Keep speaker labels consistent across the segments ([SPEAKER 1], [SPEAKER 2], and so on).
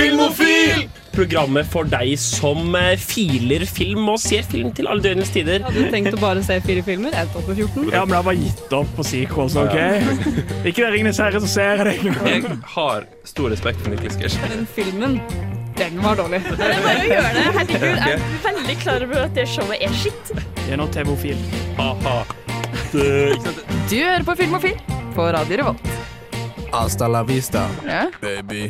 [SPEAKER 1] Filmofil! Programmet for deg som eh, filer film og ser film til alle døgnets tider.
[SPEAKER 2] Hadde du tenkt å bare se fire filmer? Jeg tok på 14.
[SPEAKER 3] Ja, men jeg var bare gitt opp på sequels, OK? Ikke det Ringenes herre, så ser jeg det.
[SPEAKER 4] Jeg har stor respekt for Niklas Gersh.
[SPEAKER 2] Den filmen, den var dårlig.
[SPEAKER 5] Det er bare å gjøre det. Herregud, jeg er veldig klar over at det showet er skitt.
[SPEAKER 3] Det er nå TV-ofil.
[SPEAKER 1] Ha-ha.
[SPEAKER 2] Du hører på Filmofil på Radio Revolt.
[SPEAKER 6] Hasta la vista,
[SPEAKER 2] Ja.
[SPEAKER 6] baby.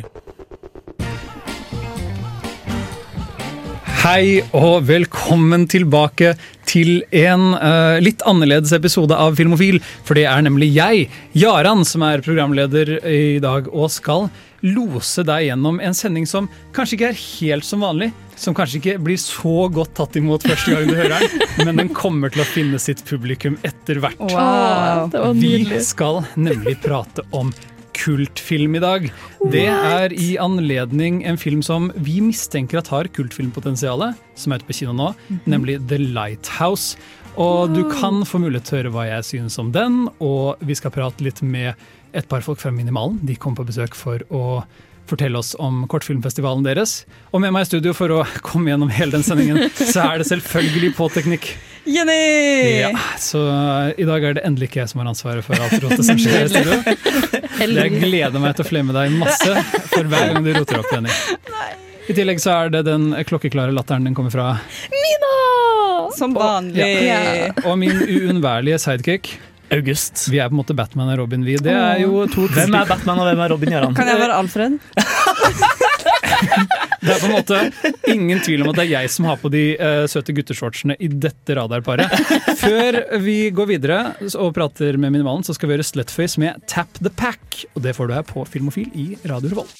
[SPEAKER 7] Hei og velkommen tilbake til en uh, litt annerledes episode av Filmofil. For det er nemlig jeg, Jaran, som er programleder i dag og skal lose deg gjennom en sending som kanskje ikke er helt som vanlig. Som kanskje ikke blir så godt tatt imot første gang du hører den, men den kommer til å finne sitt publikum etter hvert.
[SPEAKER 2] Wow.
[SPEAKER 5] Det var
[SPEAKER 7] Vi skal nemlig prate om kultfilm i dag. Det er i anledning en film som vi mistenker at har kultfilmpotensial, som er ute på kino nå, nemlig The Lighthouse. Og du kan få mulighet til å høre hva jeg synes om den, og vi skal prate litt med et par folk fra Minimalen. De kom på besøk for å fortelle oss om kortfilmfestivalen deres. Og med meg i studio for å komme gjennom hele den sendingen, så er det selvfølgelig på teknikk.
[SPEAKER 2] Jenny!
[SPEAKER 7] Ja, så i dag er det endelig ikke jeg som har ansvaret for alt rotet som skjer. Jeg gleder meg til å flemme deg masse for hver gang du roter opp, Jenny. I tillegg så er det den klokkeklare latteren den kommer fra.
[SPEAKER 2] Som vanlig.
[SPEAKER 5] Ja.
[SPEAKER 7] Og min uunnværlige sidekick.
[SPEAKER 3] August.
[SPEAKER 7] Vi er på en måte Batman og Robin, vi. Det er jo to
[SPEAKER 3] Hvem er Batman og hvem er Robin Gøran?
[SPEAKER 2] Kan jeg være Alfred?
[SPEAKER 7] Det er på en måte ingen tvil om at det er jeg som har på de uh, søte gutteshortsene i dette radarparet. Før vi går videre og prater med Minimalen, så skal vi gjøre Slutface med Tap the Pack. Og det får du her på Filmofil i Radio Revolt.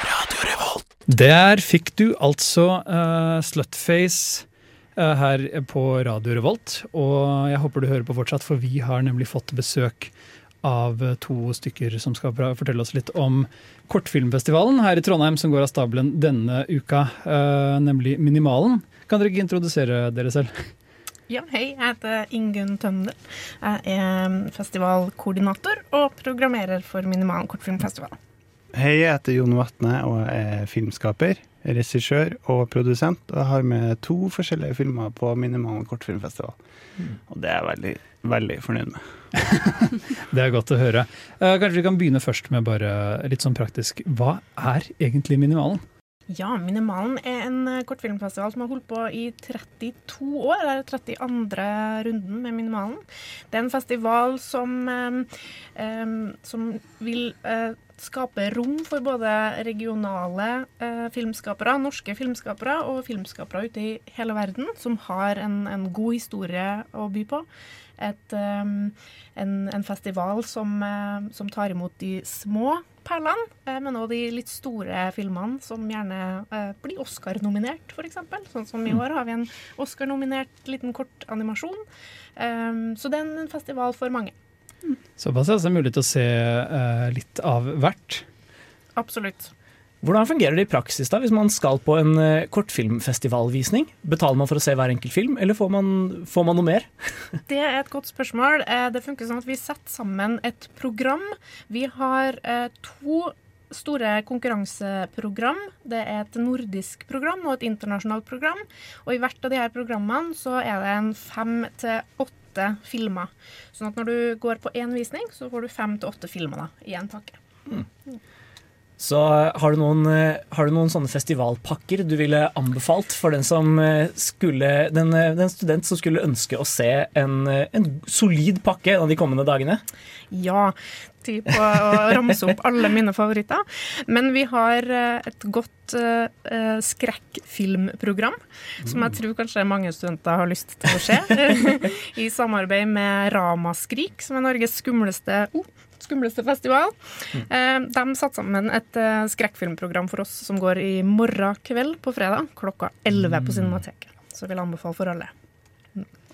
[SPEAKER 7] Radio Revolt. Der fikk du altså uh, Slutface uh, her på Radio Revolt. Og jeg håper du hører på fortsatt, for vi har nemlig fått besøk av eh, to stykker som skal fortelle oss litt om kortfilmfestivalen her i Trondheim, som går av stabelen denne uka, eh, nemlig Minimalen. Kan dere ikke introdusere dere selv?
[SPEAKER 8] Ja, hei, jeg heter Ingunn Tønder. Jeg er festivalkoordinator og programmerer for Minimalen kortfilmfestival.
[SPEAKER 9] Hei, jeg heter Jon Vatne og er filmskaper, regissør og produsent. Og jeg har med to forskjellige filmer på Minimal kortfilmfestival. Og det er jeg veldig, veldig fornøyd med.
[SPEAKER 7] Det er godt å høre. Uh, kanskje vi kan begynne først med bare litt sånn praktisk. Hva er egentlig Minimalen?
[SPEAKER 8] Ja, Minimalen er en eh, kortfilmfestival som har holdt på i 32 år. Det er 32. runden med Minimalen. Det er en festival som, um, som vil eh, skape rom for både regionale eh, filmskapere, norske filmskapere og filmskapere ute i hele verden som har en, en god historie å by på. Et, eh, en, en festival som, eh, som tar imot de små perlene, eh, men også de litt store filmene som gjerne eh, blir Oscar-nominert, f.eks. Sånn som i år har vi en Oscar-nominert liten kort animasjon. Eh, så det er en festival for mange.
[SPEAKER 7] Såpass altså mulig til å se uh, litt av hvert.
[SPEAKER 8] Absolutt.
[SPEAKER 3] Hvordan fungerer det i praksis da, hvis man skal på en uh, kortfilmfestivalvisning? Betaler man for å se hver enkelt film, eller får man, får man noe mer?
[SPEAKER 8] Det er et godt spørsmål. Uh, Det funker sånn at vi setter sammen et program. Vi har to store konkurranseprogram. Det er et nordisk program og et internasjonalt program. Og i hvert av de her programmene så er det en fem til åtte filmer. Sånn at når du går på én visning, så får du fem til åtte filmer da, i en pakke.
[SPEAKER 3] Så eh, har du, noen, eh, har du noen sånne festivalpakker du ville anbefalt for den, eh, skulle, den, den student som skulle ønske å se en, en solid pakke en av de kommende dagene?
[SPEAKER 8] Ja, tid på å ramse opp alle mine favoritter. Men vi har et godt eh, skrekkfilmprogram, som jeg tror kanskje mange studenter har lyst til å se. I samarbeid med Ramaskrik, som er Norges skumleste oh, skumleste festival. Eh, de satte sammen et eh, skrekkfilmprogram for oss som går i morgen kveld på fredag klokka 11 på Cinemateket. Så vil jeg anbefale for alle.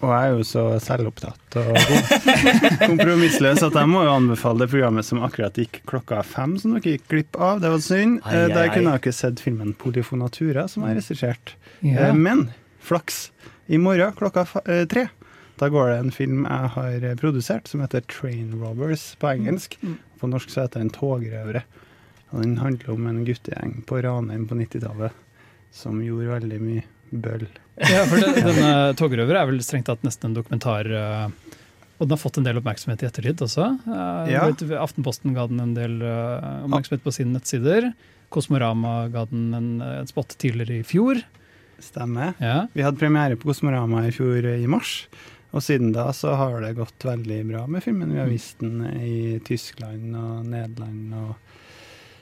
[SPEAKER 9] Og jeg er jo så selvopptatt og kompromissløs at jeg må jo anbefale det programmet som akkurat gikk klokka fem, som dere gikk glipp av. Det var synd.
[SPEAKER 3] Ai,
[SPEAKER 9] Eh,
[SPEAKER 3] ai,
[SPEAKER 9] Der kunne jeg ikke sett filmen 'Polyfonatura', som er regissert.
[SPEAKER 7] Ja.
[SPEAKER 9] Eh, Men flaks. I morgen klokka eh, tre da går det en film jeg har eh, produsert som heter 'Train Robbers' på engelsk. På norsk så heter den 'Togrøvere'. Og den handler om en guttegjeng på Ranheim på 90-tallet som gjorde veldig mye bøll.
[SPEAKER 7] Ja, for det, denne 'Togrøver' er vel strengt tatt nesten en dokumentar. eh, Og den har fått en del oppmerksomhet i ettertid også. Eh,
[SPEAKER 9] Ja.
[SPEAKER 7] Aftenposten ga den en del eh, oppmerksomhet på sine nettsider. Kosmorama ga den en, en spot tidligere i fjor.
[SPEAKER 9] Stemmer.
[SPEAKER 7] Ja.
[SPEAKER 9] Vi hadde premiere på Kosmorama i fjor eh, i mars. Og siden da så har det gått veldig bra med filmen. Vi har vist den i Tyskland og Nederland og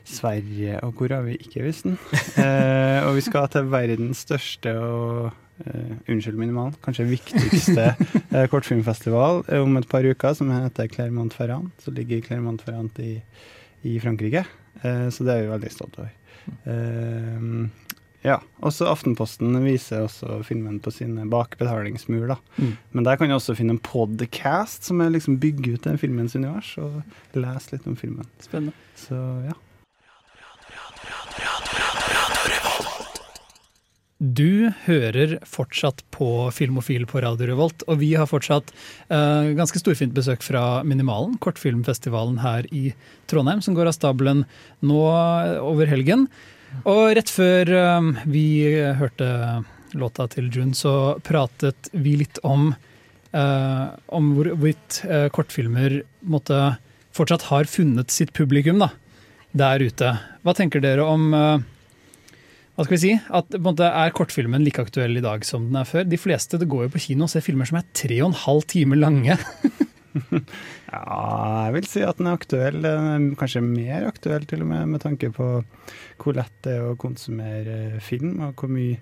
[SPEAKER 9] Sverige, og hvor har vi ikke vist den? Eh, og vi skal til verdens største og eh, unnskyld min mal, kanskje viktigste eh, kortfilmfestival om et par uker, som heter Clermont-Ferrand. Som ligger i Clermont-Ferrand i, i Frankrike. Eh, så det er vi veldig stolt over. Ja, også Aftenposten viser også filmen på sine bakbetalingsmur.
[SPEAKER 7] Mm.
[SPEAKER 9] Men der kan du også finne en podcast som er liksom bygger ut den filmens univers, og lese litt om filmen.
[SPEAKER 7] Spennende.
[SPEAKER 9] Så ja.
[SPEAKER 7] Du hører fortsatt på Filmofil på Radio Revolt, og vi har fortsatt uh, ganske storfint besøk fra Minimalen, kortfilmfestivalen her i Trondheim, som går av stabelen nå over helgen. Og rett før eh, vi hørte låta til June, så pratet vi litt om, eh, om hvorvidt eh, kortfilmer måtte, fortsatt har funnet sitt publikum da, der ute. Hva tenker dere om eh, hva skal vi si? At måte, Er kortfilmen like aktuell i dag som den er før? De fleste går jo på kino og ser filmer som er tre og en halv time lange.
[SPEAKER 9] ja, jeg vil si at den er aktuell. Kanskje mer aktuell til og med, med tanke på hvor lett det er å konsumere film, og hvor mye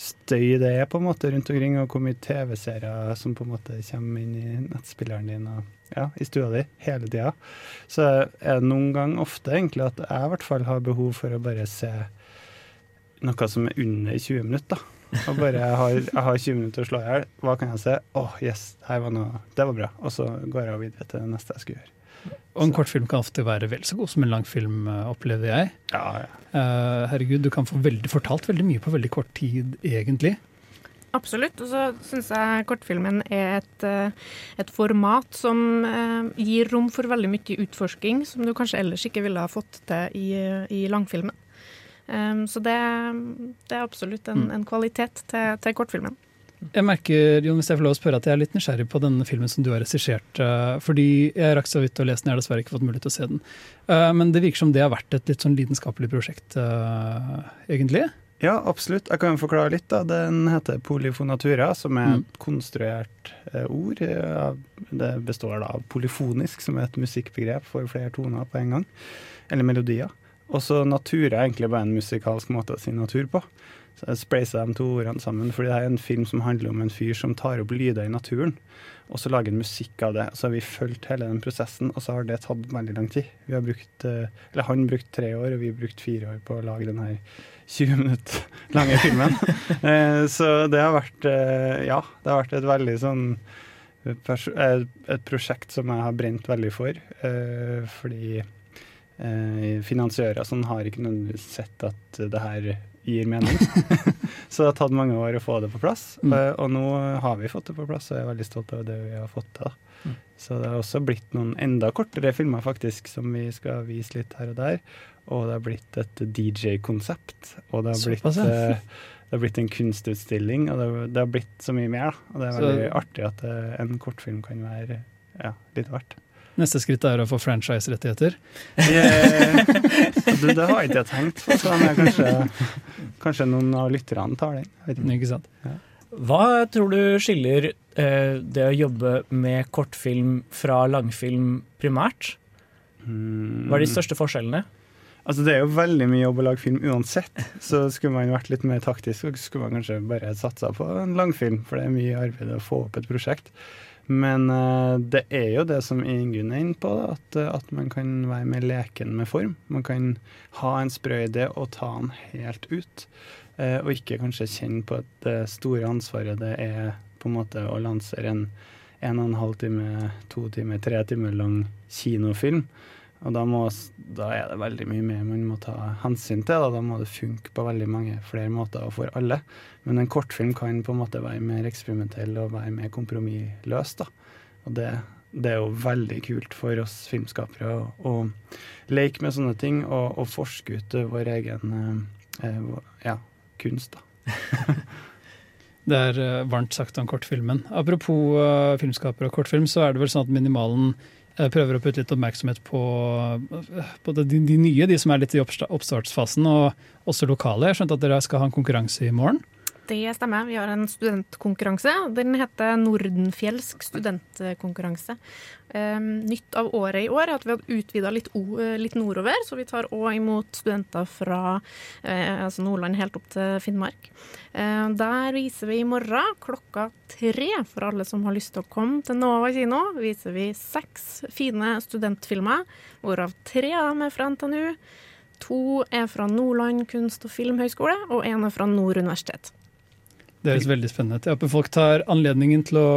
[SPEAKER 9] støy det er på en måte rundt omkring, og hvor mye TV-serier som på en måte kommer inn i nettspilleren din og ja, i stua di hele tida. Så er det noen gang ofte egentlig at jeg i hvert fall har behov for å bare se noe som er under 20 minutter. da. Og bare jeg har, jeg har 20 minutter å slå i hjel. Hva kan jeg se? Å, yes, her var noe, det var bra. Og så går jeg videre til det neste jeg skal gjøre.
[SPEAKER 7] Og en kortfilm kan ofte være vel så god som en langfilm, eh, opplever jeg.
[SPEAKER 9] Ja, ja.
[SPEAKER 7] Eh, herregud, du kan få veldig, fortalt veldig mye på veldig kort tid, egentlig.
[SPEAKER 8] Absolutt. Og så syns jeg kortfilmen er et, eh, et format som gir rom for veldig mye utforsking som du kanskje ellers ikke ville ha fått til i, i langfilmen. Um, så det, det er absolutt en, en kvalitet til, til kortfilmen.
[SPEAKER 7] Jeg merker, Jon, hvis jeg får lov å spørre, at jeg er litt nysgjerrig på denne filmen som du har regissert. eh, Fordi jeg rakk så vidt å lese den, jeg har dessverre ikke fått mulighet til å se den. Eh, Men det virker som det har vært et litt sånn lidenskapelig prosjekt, eh, egentlig.
[SPEAKER 9] Ja, absolutt. Jeg kan forklare litt. da. Den heter polyfonatura, som er
[SPEAKER 7] Mm.
[SPEAKER 9] et konstruert ord. Det består da av polyfonisk, som er et musikkbegrep for flere toner på en gang. Eller melodier. Og så natur er egentlig bare en musikalsk måte å si natur på. Så jeg spleiser de to ordene sammen, fordi det er en film som handler om en fyr som tar opp lyder i naturen, og så lager han musikk av det. Så har vi fulgt hele den prosessen, og så har det tatt veldig lang tid. Vi har brukt, eh, eller Han brukt tre år, og vi har brukt fire år på å lage den her 20 minutter lange filmen. Eh, så det har vært eh, Ja, det har vært et veldig sånn Et prosjekt som jeg har brent veldig for, fordi finansiører som har ikke nødvendigvis sett at det her gir mening. så det har tatt mange år å få det på plass,
[SPEAKER 7] Mm.
[SPEAKER 9] eh, og nå har vi fått det på plass, og jeg er veldig stolt over det vi har fått til.
[SPEAKER 7] Mm.
[SPEAKER 9] Så det har også blitt noen enda kortere filmer faktisk, som vi skal vise litt her og der. Og det har blitt et DJ-konsept, og det har, blitt, eh, det har blitt en kunstutstilling, og det har, det har blitt så mye mer. da. Og det er
[SPEAKER 7] Så-
[SPEAKER 9] veldig artig at eh, en kortfilm kan være ja, litt verdt.
[SPEAKER 7] Neste skritt er å få franchise-rettigheter.
[SPEAKER 9] Yeah. du, det har ikke jeg tenkt på, men kanskje, kanskje noen av lytterne tar den. Ikke.
[SPEAKER 7] Ikke sant?
[SPEAKER 3] Hva tror du skiller eh, det å jobbe med kortfilm fra langfilm primært? Hva er de største forskjellene?
[SPEAKER 9] Altså Det er jo veldig mye jobb å lage film uansett, så skulle man vært litt mer taktisk, så skulle man kanskje bare satsa på en langfilm, for det er mye arbeid å få opp et prosjekt. Men eh, det er jo det som Ingunn er inne på, at, eh, at man kan være mer leken med form. Man kan ha en sprø idé og ta den helt ut, eh, og ikke kanskje kjenne på det store ansvaret det er på en måte å lansere en en og en halv time, to timer, tre timer lang kinofilm. Og da, må, da er det veldig mye mer man må ta hensyn til. Da, da må det funke på veldig mange flere måter og for alle. Men en kortfilm kan på en måte være mer eksperimentell og være mer kompromissløs. da. Og det, det er jo veldig kult for oss filmskapere å, å leke med sånne ting og, og forske ut vår egen eh, eh, ja, kunst. da.
[SPEAKER 7] Det er eh, varmt sagt om kortfilmen. Apropos uh, filmskapere og kortfilm, så er det vel sånn at Minimalen prøver å putte litt oppmerksomhet på, på de, de, nye, de som er litt i oppstartsfasen, og også lokale. Jeg skjønte at dere skal ha en konkurranse i morgen?
[SPEAKER 8] Det stemmer. Vi har en studentkonkurranse. Den heter Nordenfjelsk studentkonkurranse. Um, nytt av året i år er at vi har utvida litt, litt, nordover, så vi tar òg imot studenter fra uh, altså Nordland helt opp til Finnmark. Uh, der viser vi i morgen klokka tre, for alle som har lyst til å komme til Nova kino, viser vi seks fine studentfilmer, hvorav tre av dem er fra NTNU. To er fra Nordland kunst- og filmhøgskole, og én er fra Nord universitet.
[SPEAKER 7] Det høres veldig spennende ut. Jeg håper folk tar anledningen til å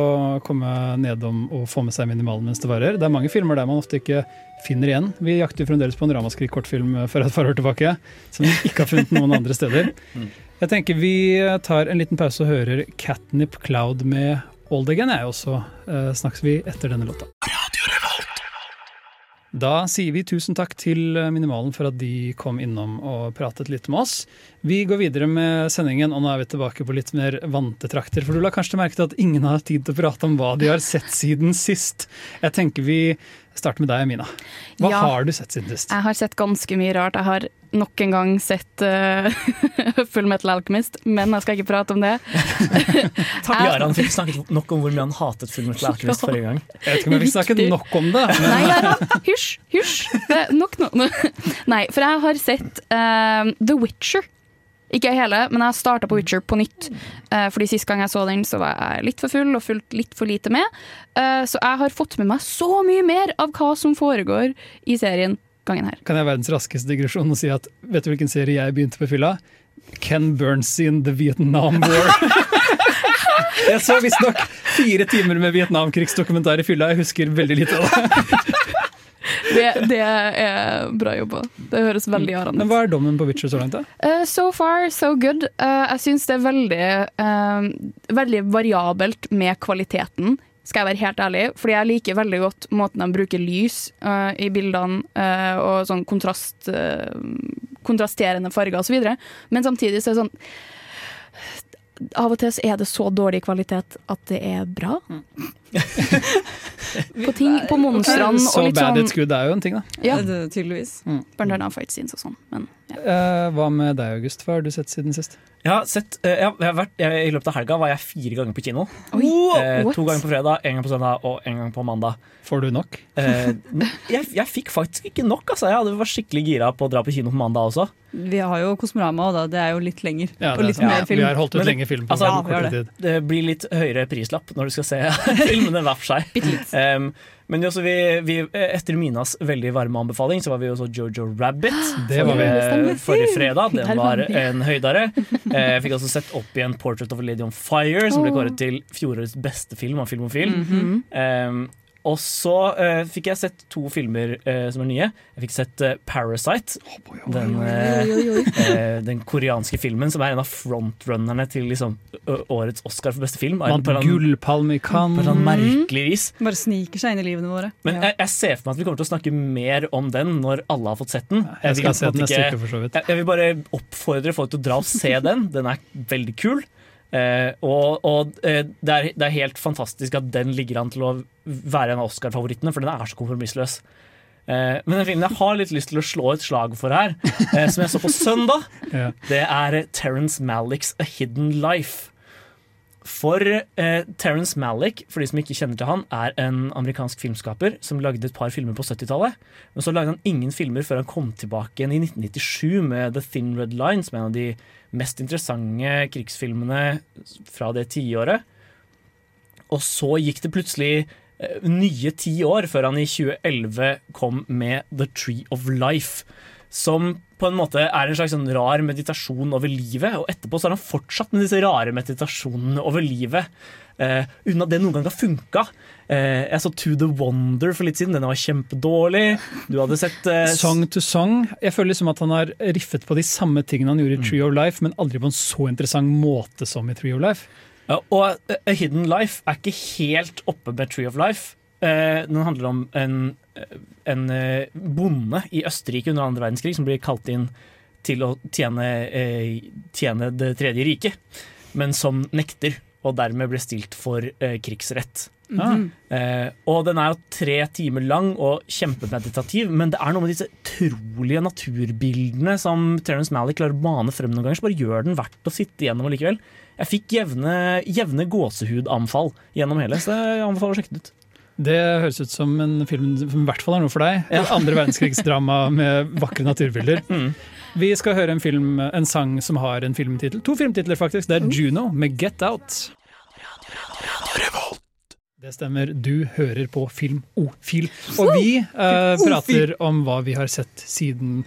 [SPEAKER 7] komme nedom og få med seg minimalen mens det varer. Det er mange filmer der man ofte ikke finner igjen. Vi jakter fremdeles på en Ramaskrik-kortfilm for et par år tilbake, som vi ikke har funnet noen andre steder. Jeg tenker vi tar en liten pause og hører Catnip Cloud med Old Again, jeg også. Snakkes vi etter denne låta. Da sier vi tusen takk til Minimalen for at de kom innom og pratet litt med oss. Vi går videre med sendingen, og nå er vi tilbake på litt mer vante trakter. For du la kanskje merke til at ingen har tid til å prate om hva de har sett siden sist. Jeg tenker vi starter med deg, Mina. Hva ja, har du sett siden sist?
[SPEAKER 10] Jeg har sett ganske mye rart. Jeg har nok en gang sett uh, Full Metal Alchemist, men jeg skal ikke prate om det.
[SPEAKER 11] Takk, Jaran fikk snakket nok om hvor mye han hatet Full Metal Alchemist forrige gang.
[SPEAKER 7] Jeg vet ikke om jeg fikk snakket nok om det.
[SPEAKER 10] Men... Nei, Jaran, hysj, hysj. Nok nå. Nei, for jeg har sett uh, The Witcher. Ikke hele, men jeg starta på Witcher på nytt. Uh, fordi Sist gang jeg så den, så var jeg litt for full og fulgt litt for lite med. Uh, så jeg har fått med meg så mye mer av hva som foregår i serien gangen her.
[SPEAKER 7] Kan jeg verdens raskeste digresjon og si at vet du hvilken serie jeg begynte på fylla? Ken Burns sin The Vietnam War. jeg så visstnok fire timer med Vietnamkrigsdokumentar i fylla. Jeg husker veldig lite av det.
[SPEAKER 10] det, det, er bra jobba. Det høres veldig arende ut.
[SPEAKER 7] Men Hva er dommen på Witcher så langt? da?
[SPEAKER 10] Uh, so far, so good. Uh, jeg syns det er veldig, uh, veldig variabelt med kvaliteten skal jeg være helt ærlig. Fordi jeg liker veldig godt måten de bruker lys uh, i bildene, uh, og sånn kontrast, uh, kontrasterende farger osv. Men samtidig så er det sånn Av og til så er det så dårlig kvalitet at det er bra. Mm. på ting, på monstrene
[SPEAKER 7] Så litt bad sånn, it's good er jo en ting, da.
[SPEAKER 10] Ja,
[SPEAKER 2] det, tydeligvis.
[SPEAKER 10] Mm. Blant annet fight scenes og sånn. Men,
[SPEAKER 7] ja. hva med deg, August? Hva har du sett siden sist?
[SPEAKER 11] Jeg har sett, uh, jeg har vært, jeg, I løpet av helga var jeg fire ganger på kino.
[SPEAKER 10] Oi,
[SPEAKER 11] uh, to ganger på fredag, en gang på søndag og en gang på mandag.
[SPEAKER 7] Får du nok?
[SPEAKER 11] Uh, jeg, jeg, fikk faktisk ikke nok. Altså. Jeg var skikkelig gira på å dra på kino på mandag også.
[SPEAKER 2] Vi har jo Kosmorama, og da. det er jo litt lenger.
[SPEAKER 7] Ja, og litt mer film. Vi har holdt ut lenge film. På
[SPEAKER 11] altså, ja, det. det. blir litt høyere prislapp når du skal se filmene hver for seg. Um, men også vi, vi, etter Minas veldig varme anbefaling, så var vi også Jojo Rabbit
[SPEAKER 7] det var vi.
[SPEAKER 11] forrige fredag. Den var en høydare. Jeg fikk også sett opp igjen Portrait of a Lady on Fire, som ble kåret til fjorårets beste film av Filmofil. Mm -hmm. um, og så uh, fikk jeg sett to filmer uh, som er nye. Jeg fikk sett uh, Parasite. Den, den, koreanske filmen som er en av frontrunnerne til liksom, årets Oscar for beste film.
[SPEAKER 7] Vant gullpalme i Cannes.
[SPEAKER 11] På en merkelig vis.
[SPEAKER 2] Bare sniker seg inn i livene våre.
[SPEAKER 11] Men jeg, jeg, ser for meg at vi kommer til å snakke mer om den når alle har fått sett den.
[SPEAKER 7] Jeg, skal se den.
[SPEAKER 11] Jeg, jeg vil bare oppfordre folk til å dra og se den. Den er veldig kul. Eh, og, og eh, det, er, det, er, helt fantastisk at den ligger an til å være en av Oscar-favorittene, for den er så kompromissløs. Eh, men den filmen jeg har litt lyst til å slå et slag for her, som jeg så på søndag, ja. det er Terence Malicks A Hidden Life. For Terence Malick, for de som ikke kjenner til han, er en amerikansk filmskaper som lagde et par filmer på 70-tallet. Men så lagde han ingen filmer før han kom tilbake igjen i 1997 med The Thin Red Line, som er en av de mest interessante krigsfilmene fra det tiåret. Og så gikk det plutselig eh, nye ti år før han i 2011 kom med The Tree of Life. Som på en måte er en slags sånn rar meditasjon over livet. Og etterpå så har han fortsatt med disse rare meditasjonene over livet. Uh, uten at det noen gang har funka. Uh, jeg så To The Wonder for litt siden. Den var kjempedårlig. Du hadde sett uh,
[SPEAKER 7] Song to Song. Jeg føler liksom at han har riffet på de samme tingene han gjorde i. Tree of Life, men aldri på en så interessant måte som i Tree of Life.
[SPEAKER 11] og A Hidden Life er ikke helt oppe med Tree of Life. Eh, den handler om en, en eh, bonde i Østerrike under andre verdenskrig som blir kalt inn til å tjene, eh, tjene Det tredje riket, men som nekter, og dermed blir stilt for krigsrett.
[SPEAKER 7] -hmm.
[SPEAKER 11] uh, og den er jo tre timer lang og kjempemeditativ, men det er noe med disse utrolige naturbildene som Terence Malick klarer å bane frem noen ganger, så bare gjør den verdt å sitte gjennom likevel. Jeg fikk jevne, jevne gåsehudanfall gjennom hele, så jeg anbefaler å sjekke det ut.
[SPEAKER 7] Det høres ut som en film som i hvert fall er noe for deg. Andre verdenskrigsdrama med vakre naturbilder. Vi skal høre en, film, en sang som har en filmtittel. To filmtitler, faktisk. Det er Juno med Get Out. Det stemmer. Du hører på Filmofil. Og vi eh, prater om hva vi har sett siden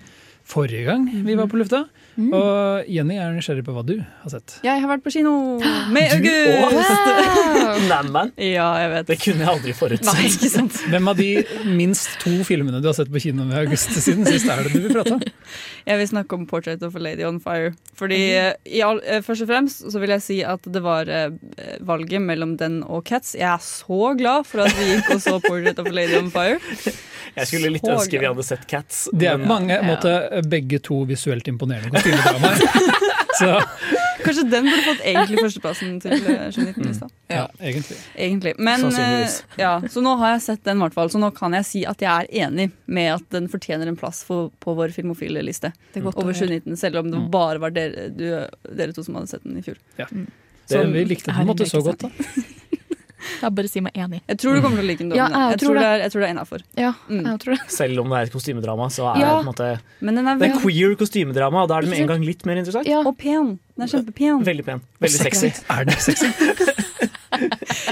[SPEAKER 7] forrige gang vi var på lufta. Og Jenny er nysgjerrig på hva du har sett.
[SPEAKER 2] Jeg har vært på kino med
[SPEAKER 11] Du
[SPEAKER 2] August!
[SPEAKER 11] Neimen,
[SPEAKER 2] Ja, jeg vet.
[SPEAKER 11] det kunne jeg aldri forutse.
[SPEAKER 2] Nei, ikke sant.
[SPEAKER 7] Hvem av de minst to filmene du har sett på kino med August siden sist, er det du vil prate om?
[SPEAKER 2] Jeg vil snakke om 'Portrait of a Lady on Fire'. Fordi eh, i all, eh, Først og fremst så vil jeg si at det var eh, valget mellom den og 'Cats'. Jeg er så glad for at vi gikk og så 'Portrait of a Lady on Fire'.
[SPEAKER 11] Jeg skulle litt
[SPEAKER 2] Så
[SPEAKER 11] ønske vi hadde sett Cats.
[SPEAKER 7] Det er på mange måter begge to visuelt imponerende Så
[SPEAKER 2] Kanskje den burde fått egentlig førsteplassen til eh, 2019-lista.
[SPEAKER 7] ja, egentlig.
[SPEAKER 2] Egentlig. Men, eh, ja, så nå har jeg sett den, hvert fall, så nå kan jeg si at jeg er enig med at den fortjener en plass for, på vår filmofile liste
[SPEAKER 10] Det er godt
[SPEAKER 2] over 2019, selv om det bare var dere, du, dere to som hadde sett den i fjor.
[SPEAKER 7] Det, vi likte den på en måte så godt, da.
[SPEAKER 10] Jeg bare si meg enig.
[SPEAKER 2] Jeg tror du kommer til å like den.
[SPEAKER 10] Ja, jeg
[SPEAKER 2] jeg,
[SPEAKER 10] tror
[SPEAKER 2] tror
[SPEAKER 10] det.
[SPEAKER 2] er, jeg tror det er innafor.
[SPEAKER 10] Ja,
[SPEAKER 2] Mm.
[SPEAKER 10] jeg tror det.
[SPEAKER 11] Selv om det er et kostymedrama, så er
[SPEAKER 10] Ja.
[SPEAKER 11] det på en måte
[SPEAKER 2] Men den er
[SPEAKER 11] Det er queer kostymedrama, og da er det med en gang litt mer interessant.
[SPEAKER 10] Ja.
[SPEAKER 2] og pen. Den er kjempepen.
[SPEAKER 11] Veldig pen. Veldig sexy.
[SPEAKER 7] Er det sexy?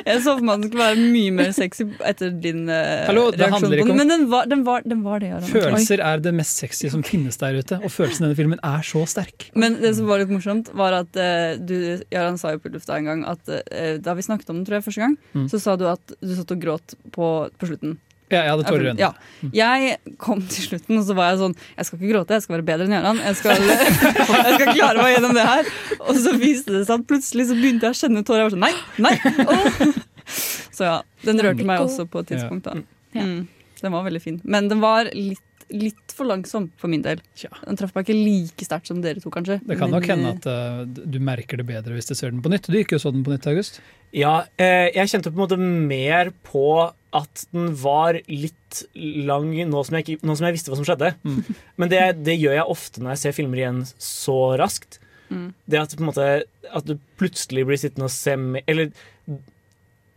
[SPEAKER 2] Jeg så for meg at den skulle være mye mer sexy etter din eh,
[SPEAKER 7] Hallo,
[SPEAKER 2] reaksjon på den. Men den var, den var, den var det, Aron.
[SPEAKER 7] Følelser er det mest sexy som finnes der ute, og følelsen i denne filmen er så sterk.
[SPEAKER 2] Men det som var litt morsomt, var at uh, du Jaran sa jo på lufta en gang at uh, da vi snakket om den tror jeg første gang,
[SPEAKER 7] Mm.
[SPEAKER 2] så sa du at du satt og gråt på, på slutten.
[SPEAKER 7] Ja, jeg hadde tårer i øynene.
[SPEAKER 2] Ja. Jeg kom til slutten, og så var jeg sånn Jeg skal ikke gråte, jeg skal være bedre enn Gøran. Jeg jeg skal klare meg gjennom det her. Og så viste det seg at plutselig så begynte jeg å kjenne tårer. Jeg var sånn Nei! Nei! Åh. Så ja. Den rørte meg også på et tidspunkt, da. Mm. Den var veldig fin. Men den var litt, litt for langsom for min del.
[SPEAKER 7] Ja.
[SPEAKER 2] Den traff meg ikke like sterkt som dere to, kanskje.
[SPEAKER 7] Det kan
[SPEAKER 2] Men,
[SPEAKER 7] nok hende at uh, du merker det bedre hvis du ser den på nytt. Du gikk jo så den på nytt, August.
[SPEAKER 11] Ja, eh, jeg kjente på en måte mer på at den var litt lang nå som jeg, ikke, nå som jeg visste hva som skjedde. Men det, det gjør jeg ofte når jeg ser filmer igjen så raskt.
[SPEAKER 2] Mm.
[SPEAKER 11] Det at, på en måte, at du plutselig blir sittende og se med Eller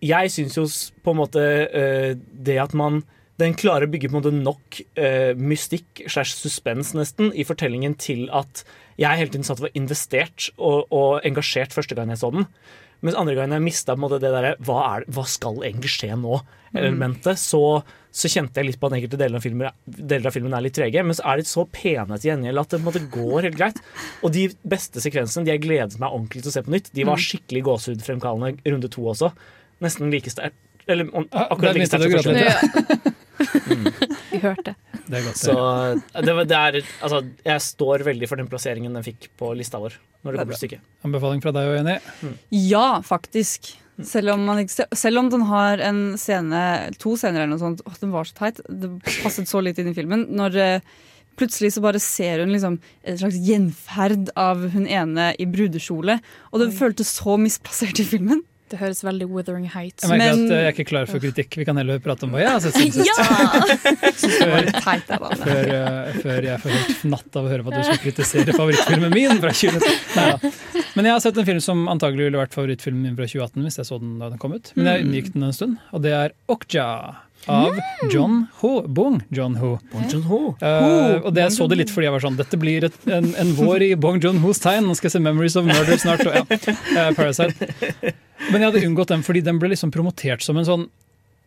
[SPEAKER 11] jeg syns jo på en måte uh, det at man den klarer å bygge på en måte nok eh, mystikk slash suspens nesten i fortellingen til at jeg hele tiden satt og var investert og, og engasjert første gang jeg så den. Mens andre gangen jeg mista det derre hva, er hva skal egentlig skje nå-elementet, så, så kjente jeg litt på at enkelte deler av, filmen, deler av filmen er litt trege. Men så er de så pene til gjengjeld at det måte går helt greit. Og de beste sekvensene de jeg gledet meg ordentlig til å se på nytt, de var skikkelig gåsehudfremkallende runde to også. Nesten like sterkt. Eller om- akkurat like sterkt som første.
[SPEAKER 10] Vi hørte.
[SPEAKER 7] Det er godt.
[SPEAKER 11] Så det, det er Altså, jeg står veldig for den plasseringen den fikk på lista vår. Når det kommer stykket.
[SPEAKER 7] Anbefaling fra deg og Jenny.
[SPEAKER 2] Ja, faktisk. Selv om, man ikke, selv om den har en scene, to scener eller noe sånt å, Den var så teit. Det passet så litt inn i filmen. Når uh, plutselig så bare ser hun liksom en slags gjenferd av hun ene i brudekjole. Og det føltes så misplassert i filmen.
[SPEAKER 10] Det høres veldig Withering Heights
[SPEAKER 7] Jeg merker
[SPEAKER 2] Men-
[SPEAKER 7] at eh, jeg er ikke klar for kritikk. Vi kan heller prate om hva jeg har sett siden sist. Før, eh, før jeg får helt fnatt av å høre på at du skal kritisere favorittfilmen min fra 2019. Neida. Men jeg har sett en film som antagelig ville vært favorittfilmen min fra 2018 hvis jeg så den da den kom ut. Men jeg unngikk den en stund, og det er Okja av John Ho. Bong John Ho.
[SPEAKER 11] Bong John
[SPEAKER 7] Ho. Uh, og det jeg så det litt fordi jeg var sånn Dette blir et, en, en vår i Bong John Hos tegn. Nå skal jeg se Memories of Murder snart. Og, ja, uh, Parasite. Men jeg hadde unngått den fordi den ble liksom promotert som en sånn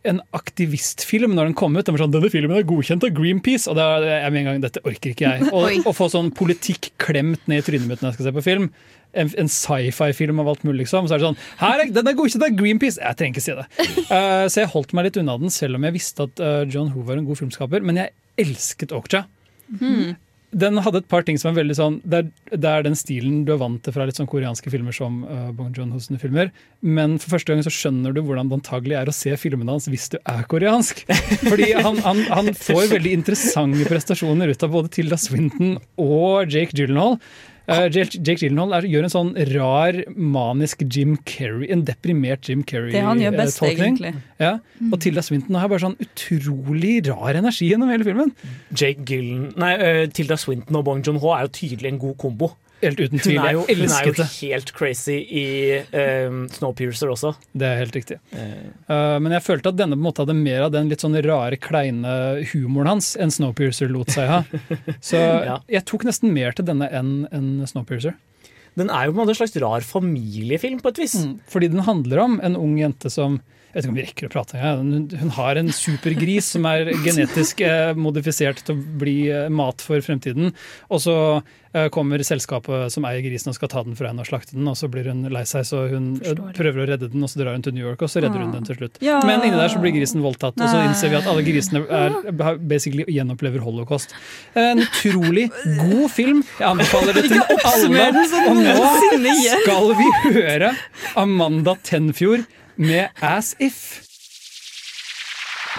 [SPEAKER 7] en aktivistfilm når den kom ut. Den var sånn, Denne filmen er godkjent av Greenpeace. Og da er jeg med en gang, dette orker ikke jeg. Å få sånn politikk klemt ned i trynet mitt når jeg skal se på film. En, en sci-fi-film av alt mulig, liksom. Så er det sånn Her er, Den er godkjent av Greenpeace! Jeg trenger ikke si det. Uh, så jeg holdt meg litt unna den, selv om jeg visste at uh, John Ho var en god filmskaper. Men jeg elsket Okja. Den hadde et par ting som er veldig sånn Det er, det er den stilen du er vant til fra litt sånn koreanske filmer som uh, Bong Joon-ho sine filmer. Men for første gang så skjønner du hvordan det antagelig er å se filmene hans hvis du er koreansk. Fordi han, han, han får veldig interessante prestasjoner ut av både Tilda Swinton og Jake Gyllenhaal. Uh, Jake, Jake Gyllenhaal er, gjør en sånn rar, manisk Jim Carrey, en deprimert Jim
[SPEAKER 2] Det han gjør best,
[SPEAKER 7] Carrey-tolkning.
[SPEAKER 2] egentlig.
[SPEAKER 7] Ja. Og Tilda Swinton har bare sånn utrolig rar energi gjennom hele filmen.
[SPEAKER 3] Jake Gyllen Nei, uh, Tilda Swinton og Bong Joon-ho er jo tydelig en god kombo.
[SPEAKER 7] Helt uten tvil.
[SPEAKER 3] Hun er jo, hun er jo helt crazy i um, Snowpiercer også.
[SPEAKER 7] Det er helt riktig. Uh, men jeg følte at denne på en måte hadde mer av den litt sånn rare, kleine humoren hans enn Snowpiercer lot seg ha. Så
[SPEAKER 3] Ja.
[SPEAKER 7] jeg tok nesten mer til denne enn en Snowpiercer.
[SPEAKER 3] Den er jo på en måte en slags rar familiefilm, på et vis.
[SPEAKER 7] Mm, fordi den handler om en ung jente som jeg vet ikke om vi rekker å prate engang. Hun, hun har en supergris som er genetisk eh, modifisert til å bli eh, mat for fremtiden. Og så eh, kommer selskapet som eier grisen og skal ta den fra henne og slakte den. Og så blir hun lei seg, så hun eh, prøver å redde den, og så drar hun til New York, og så redder hun
[SPEAKER 2] Ah.
[SPEAKER 7] den til slutt.
[SPEAKER 2] Ja.
[SPEAKER 7] Men inni der så blir grisen voldtatt, og så innser vi at alle grisene er, basically gjenopplever holocaust. En utrolig god film. Jeg anbefaler det til alle. Og nå skal vi høre Amanda Tenfjord med As If.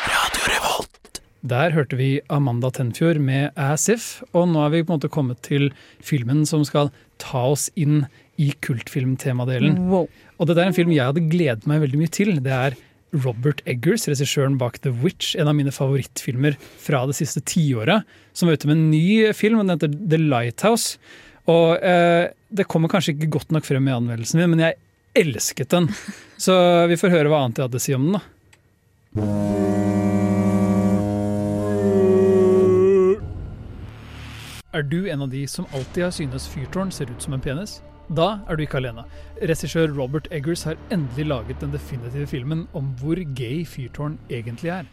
[SPEAKER 7] Radio Revolt. Der hørte vi Amanda Tenfjord med As If, og nå er vi på en måte kommet til filmen som skal ta oss inn i kultfilmtemadelen.
[SPEAKER 2] Wow.
[SPEAKER 7] Og dette er en film jeg hadde gledet meg veldig mye til. Det er Robert Eggers, regissøren bak The Witch, en av mine favorittfilmer fra det siste tiåret, som var ute med en ny film, og den heter The Lighthouse. Og eh, det kommer kanskje ikke godt nok frem i anmeldelsen min, men jeg elsket den. Så vi får høre hva annet jeg hadde å si om den, da. Er du en av de som alltid har synes fyrtårn ser ut som en penis? Da er du ikke alene. Regissør Robert Eggers har endelig laget den definitive filmen om hvor gay fyrtårn egentlig er.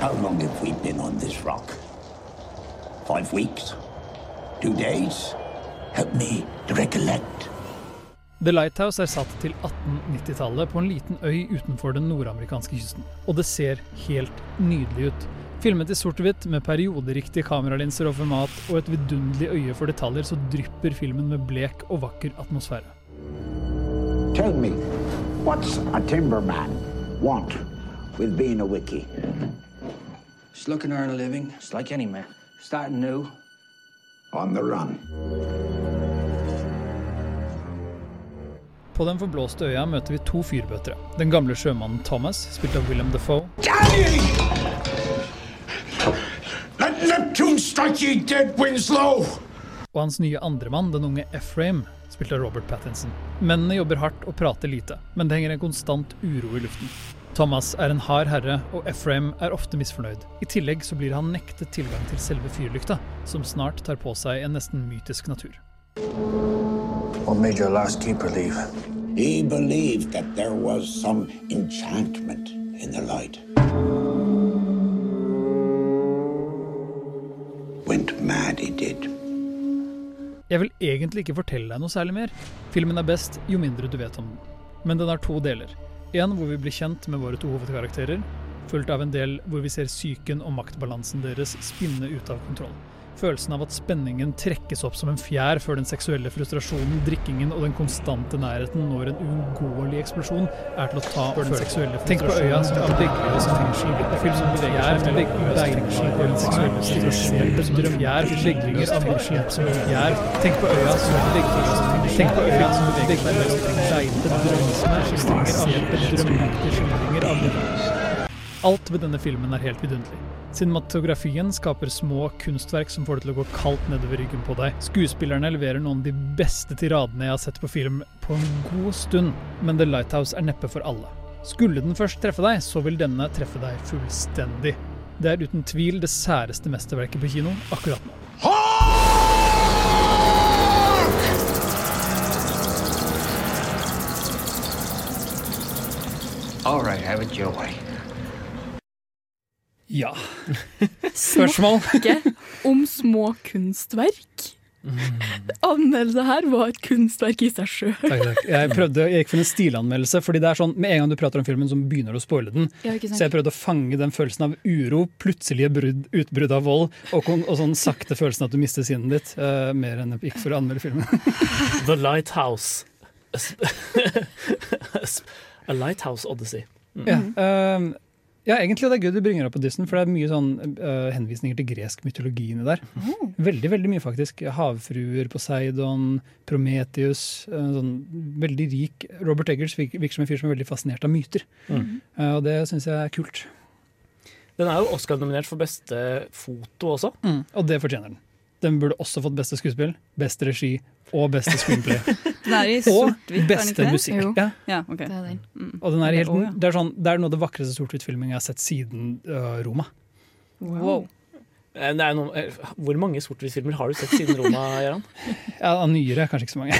[SPEAKER 12] How long have we been on this rock? Five weeks? Two days? Help me to recollect.
[SPEAKER 7] The Lighthouse er satt til 1890-tallet på en liten øy utenfor den nordamerikanske kysten. Og det ser helt nydelig ut. Filmet i sort-hvitt med perioderiktige kameralinser og format og et vidunderlig øye for detaljer, så drypper filmen med blek og vakker atmosfære.
[SPEAKER 12] Tell me, what's a timberman want with being a wiki?
[SPEAKER 13] Just looking to earn a living, just like any man. Starting new.
[SPEAKER 12] On the run.
[SPEAKER 7] På den forblåste øya møter vi to fyrbøtere. Den gamle sjømannen Thomas, spilt av Willem Defoe, og hans nye andremann, den unge Ephraim, spilt av Robert Pattinson. Mennene jobber hardt og prater lite, men det henger en konstant uro i luften. Thomas er en hard herre, og Ephraim er ofte misfornøyd. I tillegg så blir han nektet tilgang til selve fyrlykta, som snart tar på seg en nesten mytisk natur.
[SPEAKER 13] What made your last keeper leave?
[SPEAKER 12] He believed that there was some enchantment in the light. Went mad, he did.
[SPEAKER 7] Jeg vil egentlig ikke fortelle deg noe særlig mer. Filmen er best jo mindre du vet om den. Men den har to deler. En hvor vi blir kjent med våre to hovedkarakterer, fulgt av en del hvor vi ser psyken og maktbalansen deres spinne ut av kontroll. Følelsen av at spenningen trekkes opp som en fjær før den seksuelle frustrasjonen, drikkingen og den konstante nærheten når en uunngåelig eksplosjon er til å ta før den seksuelle Tenk på øya som av veggene som fengsel. En film som beveger seg veggene fengsel og den seksuelle frustrasjonen som drømmer av fengsel som fjær. Tenk på øya som fengsel. Tenk på øya som beveger seg mellom beinte drømmende skildringer av drømmeaktige skildringer av livet. Alt ved denne filmen er helt vidunderlig. Cinematografien skaper små kunstverk som får det til å gå kaldt nedover ryggen på deg. Skuespillerne leverer noen av de beste tiradene jeg har sett på film på en god stund, men The Lighthouse er neppe for alle. Skulle den først treffe deg, så vil denne treffe deg fullstendig. Det er uten tvil det særeste mesterverket på kino akkurat nå.
[SPEAKER 13] All right, have it your way.
[SPEAKER 7] Ja. Spørsmål?
[SPEAKER 10] Snakke om små kunstverk. Anmeldelse her var et kunstverk i seg sjøl.
[SPEAKER 7] Takk, takk. Jeg, prøvde, jeg gikk for en stilanmeldelse, fordi det er sånn, med en gang du prater om filmen, så begynner du å spoile den.
[SPEAKER 10] Ja,
[SPEAKER 7] så jeg prøvde å fange den følelsen av uro, plutselige brudd, utbrudd av vold, og, og sånn sakte følelsen at du mister sinnet ditt, Uh, mer enn jeg gikk for å anmelde filmen.
[SPEAKER 11] The Lighthouse. A Lighthouse Odyssey. Mm.
[SPEAKER 7] Ja, eh, ja, egentlig det er gøy du bringer opp på Disney, for det er mye sånn uh, henvisninger til gresk mytologi inni der. Veldig veldig mye, faktisk. Havfruer, Poseidon, Prometheus. Uh, sånn veldig rik Robert Eggers virker som en fyr som er veldig fascinert av myter.
[SPEAKER 11] Mm.
[SPEAKER 7] Uh, og det syns jeg er kult.
[SPEAKER 11] Den er jo Oscar-nominert for beste foto også.
[SPEAKER 7] Mm, og det fortjener den. Den burde også fått beste skuespill, beste regi og beste screenplay.
[SPEAKER 2] Den er i
[SPEAKER 7] og
[SPEAKER 2] sort-hvitt, den
[SPEAKER 7] beste musikk.
[SPEAKER 2] Jo.
[SPEAKER 7] Ja.
[SPEAKER 2] Ja, ok.
[SPEAKER 10] Det er den.
[SPEAKER 2] Mm.
[SPEAKER 7] Den er helt, det, er sånn, det er noe av det vakreste sort-hvitt-filming jeg har sett siden uh, Roma.
[SPEAKER 2] Wow.
[SPEAKER 11] wow. Det er noen, eh, hvor mange sort-hvitt-filmer har du sett siden Roma, Gøran?
[SPEAKER 7] Ja, av nyere kanskje ikke så mange.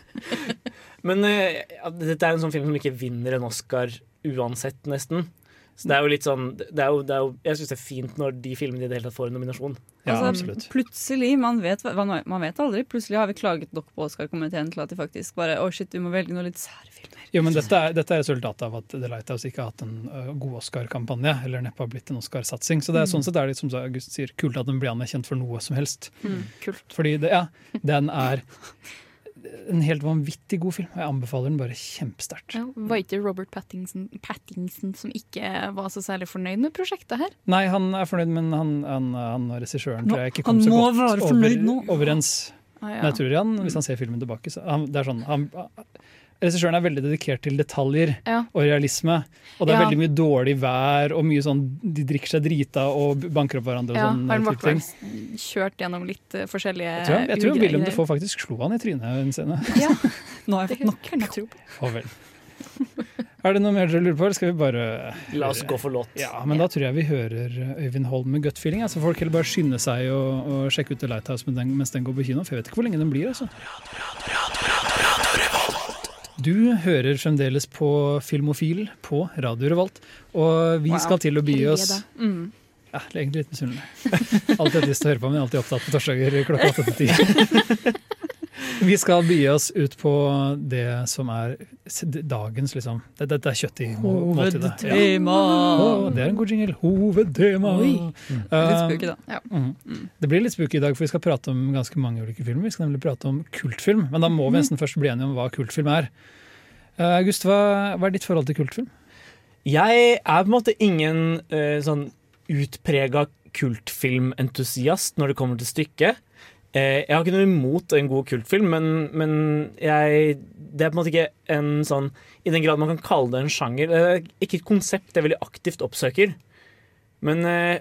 [SPEAKER 11] Men uh, dette er en sånn film som ikke vinner en Oscar uansett, nesten. Så det er jo litt sånn det er jo, det er jo, Jeg syns det er fint når de filmene i det hele tatt får en nominasjon.
[SPEAKER 2] Ja, altså, Plutselig, man vet, man, man vet aldri, plutselig har vi klaget nok på Oscar-komiteen til at de faktisk bare Å, shit, vi må velge noen litt sære filmer.
[SPEAKER 7] Jo, men dette er, dette er resultatet av at The Lighthouse ikke har hatt en øh, god Oscar-kampanje, eller neppe har blitt en Oscar-satsing. Så det er
[SPEAKER 10] Mm.
[SPEAKER 7] sånn sett er det som August sier, kult at den blir anerkjent for noe som helst.
[SPEAKER 10] Mm, kult.
[SPEAKER 7] Fordi det, ja, den er en helt vanvittig god film. Jeg anbefaler den bare kjempesterkt.
[SPEAKER 10] Ja, var ikke Robert Pattinson, Pattinson som ikke var så særlig fornøyd med prosjektet her?
[SPEAKER 7] Nei, han er fornøyd, men han, han, han og regissøren tror jeg ikke
[SPEAKER 10] han
[SPEAKER 7] kom så godt over, overens.
[SPEAKER 10] Ah, ja.
[SPEAKER 7] Men jeg tror han, hvis han ser filmen tilbake, så han, det er sånn han, Regissøren er veldig dedikert til detaljer
[SPEAKER 10] Ja.
[SPEAKER 7] og realisme. Og det er
[SPEAKER 10] Ja.
[SPEAKER 7] veldig mye dårlig vær og mye sånn de drikker seg drita og banker opp hverandre og
[SPEAKER 10] Ja,
[SPEAKER 7] sånn.
[SPEAKER 10] han
[SPEAKER 7] type ting.
[SPEAKER 10] kjørt gjennom litt uh, forskjellige
[SPEAKER 7] Jeg tror, jeg tror William Defoe faktisk slo han i trynet en scene.
[SPEAKER 10] Ja,
[SPEAKER 2] Nå har jeg fått nok.
[SPEAKER 10] Kan jeg tro på.
[SPEAKER 7] Oh, vel. Er det noe mer dere lurer på, eller skal vi bare
[SPEAKER 11] La oss gå for låt.
[SPEAKER 7] Ja, men da tror jeg vi hører Øyvind Holm med Gut Feeling. Altså folk heller bare skynde seg og, og sjekke ut The Lighthouse mens den, mens den går på kino. For jeg vet ikke hvor lenge den blir. altså. Du hører fremdeles på Filmofil på Radio Revolt, og vi
[SPEAKER 2] Wow.
[SPEAKER 7] skal til å by oss.
[SPEAKER 2] Mm.
[SPEAKER 7] ja, det er egentlig litt misunnelig. Alltid hatt lyst til å høre på, men alltid opptatt på torsdager klokka åtte til ti. Vi skal by oss ut på det som er dagens, liksom. Det- det er kjøtt i må- måltidet.
[SPEAKER 2] Hovedtema.
[SPEAKER 7] Ja. Å, det er en god jingle. Hovedtema. Mm.
[SPEAKER 2] Litt spooky, da.
[SPEAKER 10] Ja.
[SPEAKER 7] Mm. Det blir litt spooky i dag, for vi skal prate om ganske mange ulike filmer. Vi skal nemlig prate om kultfilm, men da må vi nesten først bli enige om hva kultfilm er. Uh, August, hva, hva er ditt forhold til kultfilm?
[SPEAKER 11] Jeg er på en måte ingen uh, sånn utprega kultfilmentusiast når det kommer til stykket. Eh, jeg har ikke noe imot en god kultfilm, men, men jeg, det er på en måte ikke en sånn I den grad man kan kalle det en sjanger. Det er ikke et konsept jeg veldig aktivt oppsøker. Men eh,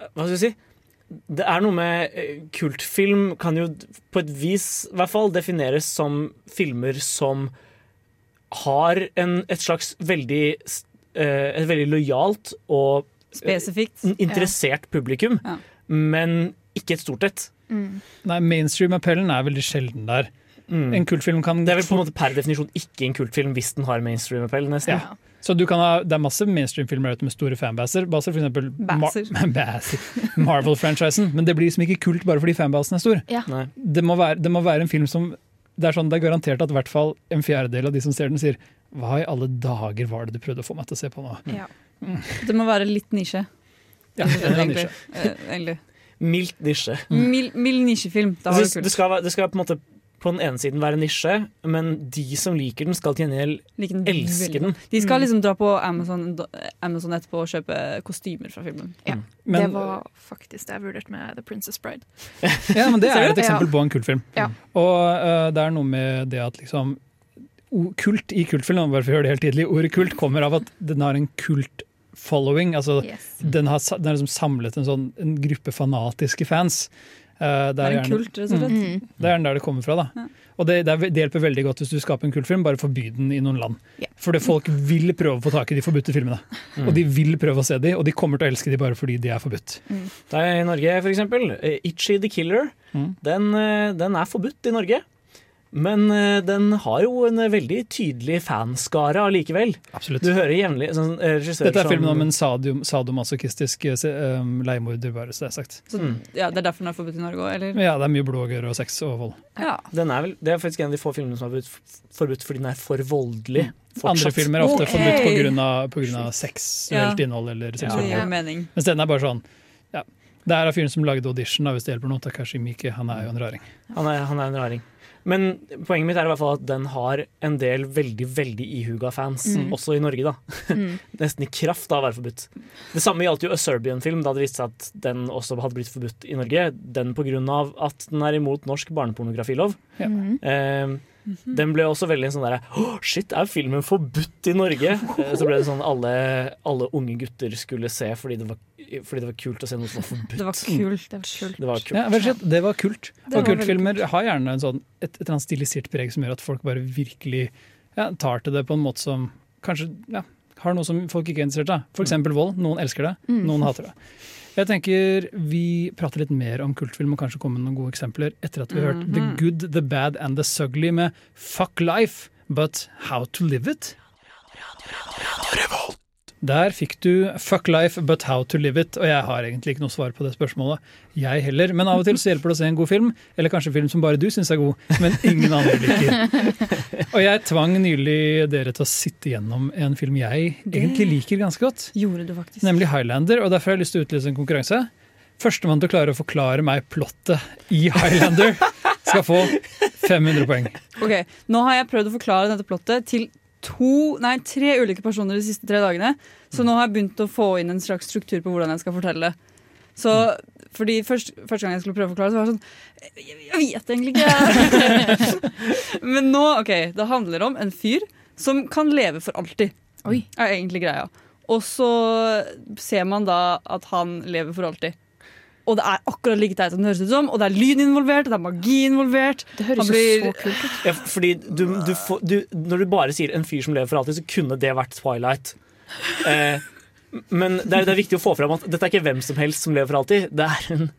[SPEAKER 11] hva skal jeg si? Det er noe med eh, Kultfilm kan jo på et vis i hvert fall defineres som filmer som har en, et slags veldig Et veldig lojalt og
[SPEAKER 2] Spesifikt.
[SPEAKER 11] interessert interessert publikum,
[SPEAKER 2] Ja.
[SPEAKER 11] men ikke et stort et.
[SPEAKER 7] Nei, Mainstream-appellen er veldig sjelden der.
[SPEAKER 11] Mm.
[SPEAKER 7] En kultfilm kan
[SPEAKER 11] Det er vel på en måte per definisjon ikke en kultfilm hvis den har mainstream-appell. nesten.
[SPEAKER 7] Ja. Så du kan ha, Det er masse mainstream-filmer med store fanbaser. Baser, for eksempel Mar Marvel-franchisen. Men det blir liksom ikke kult bare fordi fanbasen er stor.
[SPEAKER 10] Ja.
[SPEAKER 7] Det, må være, det må være en film som Det er sånn, det er garantert at i hvert fall en fjerdedel av de som ser den, sier Hva i alle dager var det du prøvde å få meg til å se på nå?
[SPEAKER 10] Ja.
[SPEAKER 2] Det må være litt nisje.
[SPEAKER 7] Ja, en eller nisje.
[SPEAKER 2] Eh, egentlig.
[SPEAKER 11] Mildt nisje.
[SPEAKER 2] Mild, mild nisjefilm. Da var
[SPEAKER 11] Det,
[SPEAKER 2] kult.
[SPEAKER 11] det, skal, det skal på en måte på den ene siden være nisje, men de som liker den, skal til gjengjeld
[SPEAKER 2] Like
[SPEAKER 11] elske den.
[SPEAKER 2] De skal
[SPEAKER 10] Mm.
[SPEAKER 2] liksom dra på Amazon, Amazon etterpå og kjøpe kostymer fra filmen.
[SPEAKER 10] Ja.
[SPEAKER 7] Men-
[SPEAKER 10] det var faktisk det jeg vurderte med The Princess Bride.
[SPEAKER 7] Ja, men Det er et eksempel på en kultfilm.
[SPEAKER 10] Ja.
[SPEAKER 7] Og uh, det er noe med det at liksom Kult i kultfilm, bare for å høre det helt tydelig, ordet kult kommer av at den har en kult following. Altså,
[SPEAKER 10] Yes.
[SPEAKER 7] den, har, den har liksom samlet en, sånn, en gruppe fanatiske fans. Uh,
[SPEAKER 2] Det er en
[SPEAKER 7] gjerne-
[SPEAKER 2] kult, rett og slett.
[SPEAKER 10] Mm.
[SPEAKER 7] Det er der det kommer fra. da.
[SPEAKER 2] Ja.
[SPEAKER 7] Og det, det, er, det hjelper veldig godt hvis du skaper en kultfilm, bare forby den i noen land.
[SPEAKER 10] Yeah.
[SPEAKER 7] For folk vil prøve å få tak i de forbudte filmene. Og de vil prøve å se de, og de kommer til å elske de bare fordi de er forbudt.
[SPEAKER 11] Det er I Norge, eksempel, eh, Itchy the Killer,
[SPEAKER 7] Mm.
[SPEAKER 11] den, eh, den er forbudt i Norge. Men eh, den har jo en eh, veldig tydelig fanskare allikevel.
[SPEAKER 7] Absolutt.
[SPEAKER 11] Du hører jevnlig sånn, eh,
[SPEAKER 7] Dette er filmen om en sadium, sadomasochistisk um, leiemorder, bare så det er sagt.
[SPEAKER 2] Så, ja, Det er derfor den er forbudt i Norge òg, eller?
[SPEAKER 7] Ja, det er mye blod og sex og vold.
[SPEAKER 2] Ja.
[SPEAKER 11] Den er vel, det er faktisk en av de få filmene som er forbudt, forbudt fordi den er for voldelig.
[SPEAKER 7] Andre filmer er ofte
[SPEAKER 2] okay.
[SPEAKER 7] forbudt på grunn av, på grunn seksuelt
[SPEAKER 2] Ja.
[SPEAKER 7] innhold eller
[SPEAKER 2] Det
[SPEAKER 7] ja.
[SPEAKER 2] innhold.
[SPEAKER 7] Mens den er bare sånn ja. Det er av fyren som lagde audition, da, hvis det hjelper noe. Takashi Miki, han er jo en raring.
[SPEAKER 11] Han er, han er en raring. Men poenget mitt er i hvert fall at den har en del veldig veldig ihuga fans,
[SPEAKER 10] Mm.
[SPEAKER 11] også i Norge. da.
[SPEAKER 10] Mm.
[SPEAKER 11] Nesten i kraft av å være forbudt. Det samme gjaldt jo A Serbian-film, da det viste seg at den også hadde blitt forbudt i Norge. Den av at den er imot norsk barnepornografilov.
[SPEAKER 7] Ja.
[SPEAKER 10] Mm.
[SPEAKER 11] Eh, den ble også veldig sånn derre oh, shit, er filmen forbudt i Norge? Eh, så ble det sånn alle, alle unge gutter skulle se fordi det, var, fordi det var kult å se noe som var forbudt.
[SPEAKER 2] Det var kult.
[SPEAKER 10] Det var kult.
[SPEAKER 11] Det var kult.
[SPEAKER 7] Ja, vel, det var kult.
[SPEAKER 2] Det
[SPEAKER 7] og
[SPEAKER 2] var
[SPEAKER 7] kultfilmer har gjerne en sånn, et, et eller annet stilisert preg som gjør at folk bare virkelig ja, tar til det på en måte som kanskje ja, har noe som folk ikke er interessert i. For eksempel vold. Noen elsker det,
[SPEAKER 10] Mm.
[SPEAKER 7] noen hater det. Jeg tenker Vi prater litt mer om kultfilm og kanskje kommer med noen gode eksempler etter at vi har hørt The
[SPEAKER 2] Mhm.
[SPEAKER 7] Good, The Bad and The Sugly med Fuck Life, But How To Live It. Der fikk du Fuck Life, But How To Live It, og jeg har egentlig ikke noe svar på det spørsmålet. Jeg heller, men av og til så hjelper det å se en god film, eller kanskje en film som bare du syns er god, men ingen andre liker. Og jeg tvang nylig dere til å sitte gjennom en film jeg egentlig liker ganske godt.
[SPEAKER 2] Gjorde du faktisk.
[SPEAKER 7] Nemlig Highlander, og derfor har jeg lyst til å utlyse en konkurranse. Førstemann til å klare å forklare meg plottet i Highlander, skal få 500 poeng.
[SPEAKER 2] Ok, Nå har jeg prøvd å forklare dette plottet til to, nei, tre ulike personer de siste tre dagene. Så nå har jeg begynt å få inn en slags struktur på hvordan jeg skal fortelle. Så, fordi først, Første gang jeg skulle prøve å forklare så var det sånn Jeg, jeg vet egentlig ikke. Men nå, ok, det handler om en fyr som kan leve for alltid.
[SPEAKER 10] Oi.
[SPEAKER 2] Er egentlig greia. Og så ser man da at han lever for alltid. Og det er akkurat like teit som det høres ut som, og det er lyd involvert, og det er magi involvert.
[SPEAKER 10] Det høres
[SPEAKER 2] blir-
[SPEAKER 10] så kult ut.
[SPEAKER 11] Ja, fordi du, du får, du, Når du bare sier 'en fyr som lever for alltid', så kunne det vært Twilight. Eh, men det er, det er viktig å få fram at dette er ikke hvem som helst som lever for alltid. Det er en,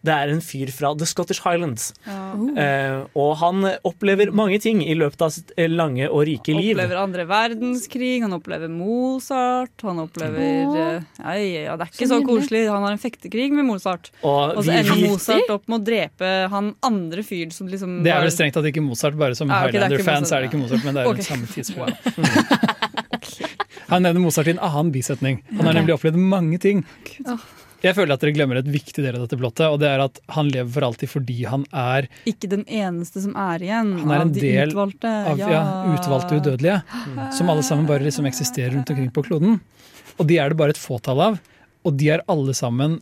[SPEAKER 11] det er en fyr fra The Scottish Highlands. Eh, og han opplever mange ting i løpet av sitt eh, lange og rike liv.
[SPEAKER 2] Han opplever andre verdenskrig, han opplever Mozart, han opplever eh, ja, ja, det er ikke
[SPEAKER 10] Så
[SPEAKER 2] så koselig. Han har en fektekrig med Mozart.
[SPEAKER 11] Og
[SPEAKER 2] Og så ender Mozart opp med å drepe han andre fyren som liksom
[SPEAKER 7] Det er vel strengt tatt ikke Mozart, bare som
[SPEAKER 2] Ja, ok, det er ikke
[SPEAKER 7] Highlander-fans er det ikke Mozart, men det er
[SPEAKER 2] okay.
[SPEAKER 7] den samme tidspoeng. Han nevner Mozart i en annen bisetning. Han har nemlig opplevd mange ting.
[SPEAKER 10] Åh.
[SPEAKER 7] Jeg føler at dere glemmer et viktig del av dette plottet, og det er at han lever for alltid fordi han er
[SPEAKER 2] ikke den eneste som er igjen
[SPEAKER 7] Han er en
[SPEAKER 2] av de
[SPEAKER 7] del
[SPEAKER 2] utvalgte.
[SPEAKER 7] av ja, utvalgte udødelige, som alle sammen bare liksom eksisterer rundt omkring på kloden. Og de er det bare et fåtall av, og de er alle sammen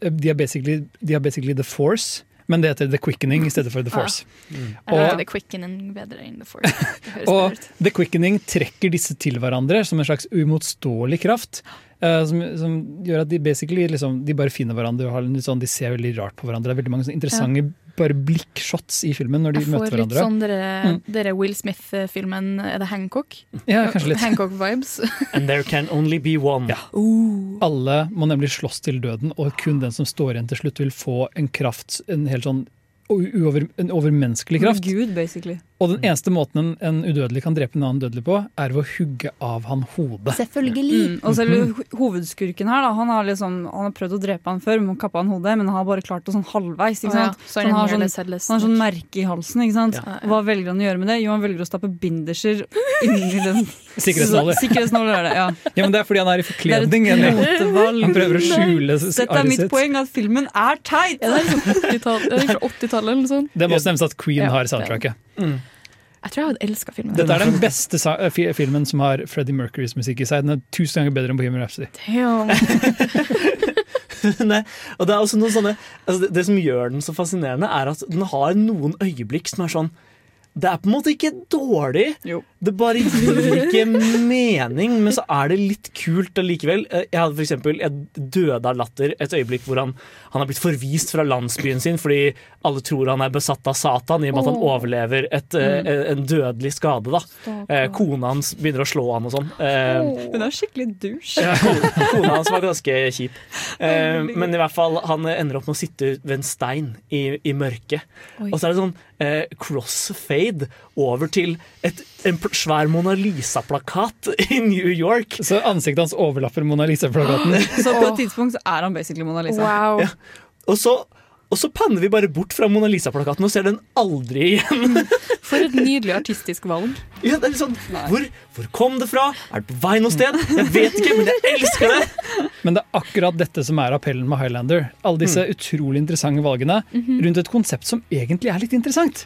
[SPEAKER 7] De er basically, de er basically The Force, men det heter The Quickening i stedet for The Force.
[SPEAKER 10] Jeg
[SPEAKER 7] Og-
[SPEAKER 10] liker The Quickening bedre enn The Force.
[SPEAKER 7] Og. The Quickening trekker disse til hverandre som en slags uimotståelig kraft. Eh, som, som gjør at de basically liksom, de bare finner hverandre og har en sånn, de ser veldig rart på hverandre. Det er veldig mange interessante bare blikkshots i filmen når de møter hverandre.
[SPEAKER 10] Jeg får litt
[SPEAKER 7] hverandre.
[SPEAKER 10] sånn dere,
[SPEAKER 7] Mm.
[SPEAKER 10] dere Will Smith-filmen Er det Hancock?
[SPEAKER 7] Ja, kanskje litt.
[SPEAKER 10] Hancock-vibes.
[SPEAKER 11] And there can only be one.
[SPEAKER 7] Alle må nemlig slåss til døden, og kun den som står igjen til slutt, vil få en kraft, en helt sånn over, en overmenneskelig kraft.
[SPEAKER 2] Gud, basically.
[SPEAKER 7] Og den eneste måten en, en udødelig kan drepe en annen dødelig på, er ved å hugge av han hodet.
[SPEAKER 10] Selvfølgelig.
[SPEAKER 2] Mm. Og selv hovedskurken her, da, han har, liksom, han har prøvd å drepe han før, men kappa han hodet, men han har bare klart det sånn halvveis. Ikke
[SPEAKER 10] Å ja, så
[SPEAKER 2] han, har sånn, han har sånn merke i halsen. Ikke sant?
[SPEAKER 10] Ja.
[SPEAKER 2] Hva velger han å gjøre med det? Jo, han velger å stappe binderser inni den
[SPEAKER 7] Sikkerhetsnåler.
[SPEAKER 2] Sikkerhetsnåler er det, ja.
[SPEAKER 7] Ja, men det er fordi han er i
[SPEAKER 2] Det er
[SPEAKER 7] forkledning.
[SPEAKER 2] et.
[SPEAKER 7] Han prøver å skjule
[SPEAKER 2] Dette er mitt poeng, at filmen er teit!
[SPEAKER 10] Ja, det er 80-tall- fra 80-tallet eller noe sånt.
[SPEAKER 7] Det må også nevnes at Queen
[SPEAKER 10] Ja,
[SPEAKER 7] har
[SPEAKER 10] det-
[SPEAKER 7] soundtracket.
[SPEAKER 10] Jeg tror jeg hadde elska filmen.
[SPEAKER 7] Dette er den beste sa eh, filmen som har Freddie Mercurys musikk i seg. Den er tusen ganger bedre enn Bohemian Rhapsody.
[SPEAKER 10] Damn.
[SPEAKER 11] Nei, og det er også noen sånne altså det, det som gjør den så fascinerende, er at den har noen øyeblikk som er sånn Det er på en måte ikke dårlig, det bare gir ikke mening, men så er det litt kult allikevel. Eh, Jeg hadde for eksempel, jeg døde av latter et øyeblikk hvor han, han har blitt forvist fra landsbyen sin fordi alle tror han er besatt av Satan, i og med at han overlever et, mm. en dødelig skade. da. Stakker. Kona hans begynner å slå han og sånn. Oh.
[SPEAKER 2] Hun er skikkelig douche.
[SPEAKER 11] kona, hans var ganske kjip. Eh, men i hvert fall, han ender opp med å sitte ved en stein i, i mørket.
[SPEAKER 2] Oi.
[SPEAKER 11] Og så er det sånn eh, crossfade over til et, en svær Mona Lisa-plakat i New York.
[SPEAKER 7] Så ansiktet hans overlapper Mona Lisa-plakaten.
[SPEAKER 2] Så på et tidspunkt så er han basically Mona Lisa.
[SPEAKER 10] Wow.
[SPEAKER 11] Ja. Og, så, og så panner vi bare bort fra Mona Lisa-plakaten og ser den aldri igjen.
[SPEAKER 10] For et nydelig artistisk valg.
[SPEAKER 11] Ja, det er litt sånn, hvor, hvor kom det fra? Er det på vei noe sted? Jeg vet ikke, men jeg elsker det!
[SPEAKER 7] Men det er akkurat dette som er appellen med Highlander. Alle disse utrolig interessante valgene rundt et konsept som egentlig er litt interessant.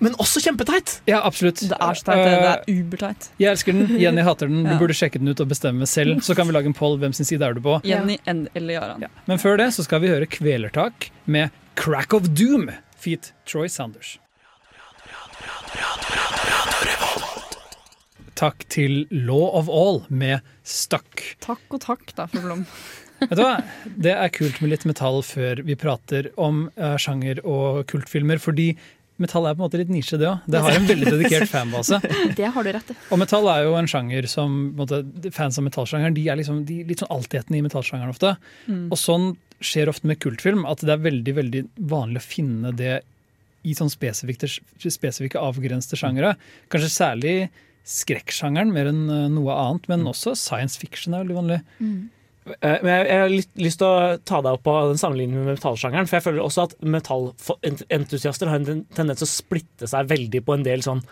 [SPEAKER 11] Men også kjempeteit.
[SPEAKER 7] Ja, absolutt.
[SPEAKER 2] Det er så teit. Det det er uberteit.
[SPEAKER 7] Jeg elsker den, Jenny hater den. Du
[SPEAKER 2] Ja.
[SPEAKER 7] burde sjekke den ut og bestemme selv. Så kan vi lage en poll. Hvem sin side er du på?
[SPEAKER 2] Jenny eller Jaran.
[SPEAKER 7] Men før det så skal vi høre Kvelertak med Crack of Doom, feat Troy Sanders. Takk til Law of All med Stuck.
[SPEAKER 2] Takk og takk, da, for Blom.
[SPEAKER 7] Vet du hva? Det er kult med litt metall før vi prater om uh, sjanger og kultfilmer, fordi metall er på en måte litt nisje, det òg. Det har en veldig dedikert fanbase.
[SPEAKER 10] Det har du rett i.
[SPEAKER 7] Og metall er jo en sjanger som måte, Fans av metallsjangeren de er liksom, de, litt sånn altetende i metallsjangeren ofte.
[SPEAKER 2] Mm.
[SPEAKER 7] Og sånn skjer ofte med kultfilm, at det er veldig veldig vanlig å finne det i sånn spesifikke, spesifikke avgrensede sjangere. Kanskje særlig skrekksjangeren mer enn eh, noe annet, men også science fiction er veldig vanlig.
[SPEAKER 11] Eh, Men jeg, jeg har litt lyst til å ta deg opp på den sammenligningen med metallsjangeren. For jeg føler også at metallentusiaster har en tendens til å splitte seg veldig på en del sånn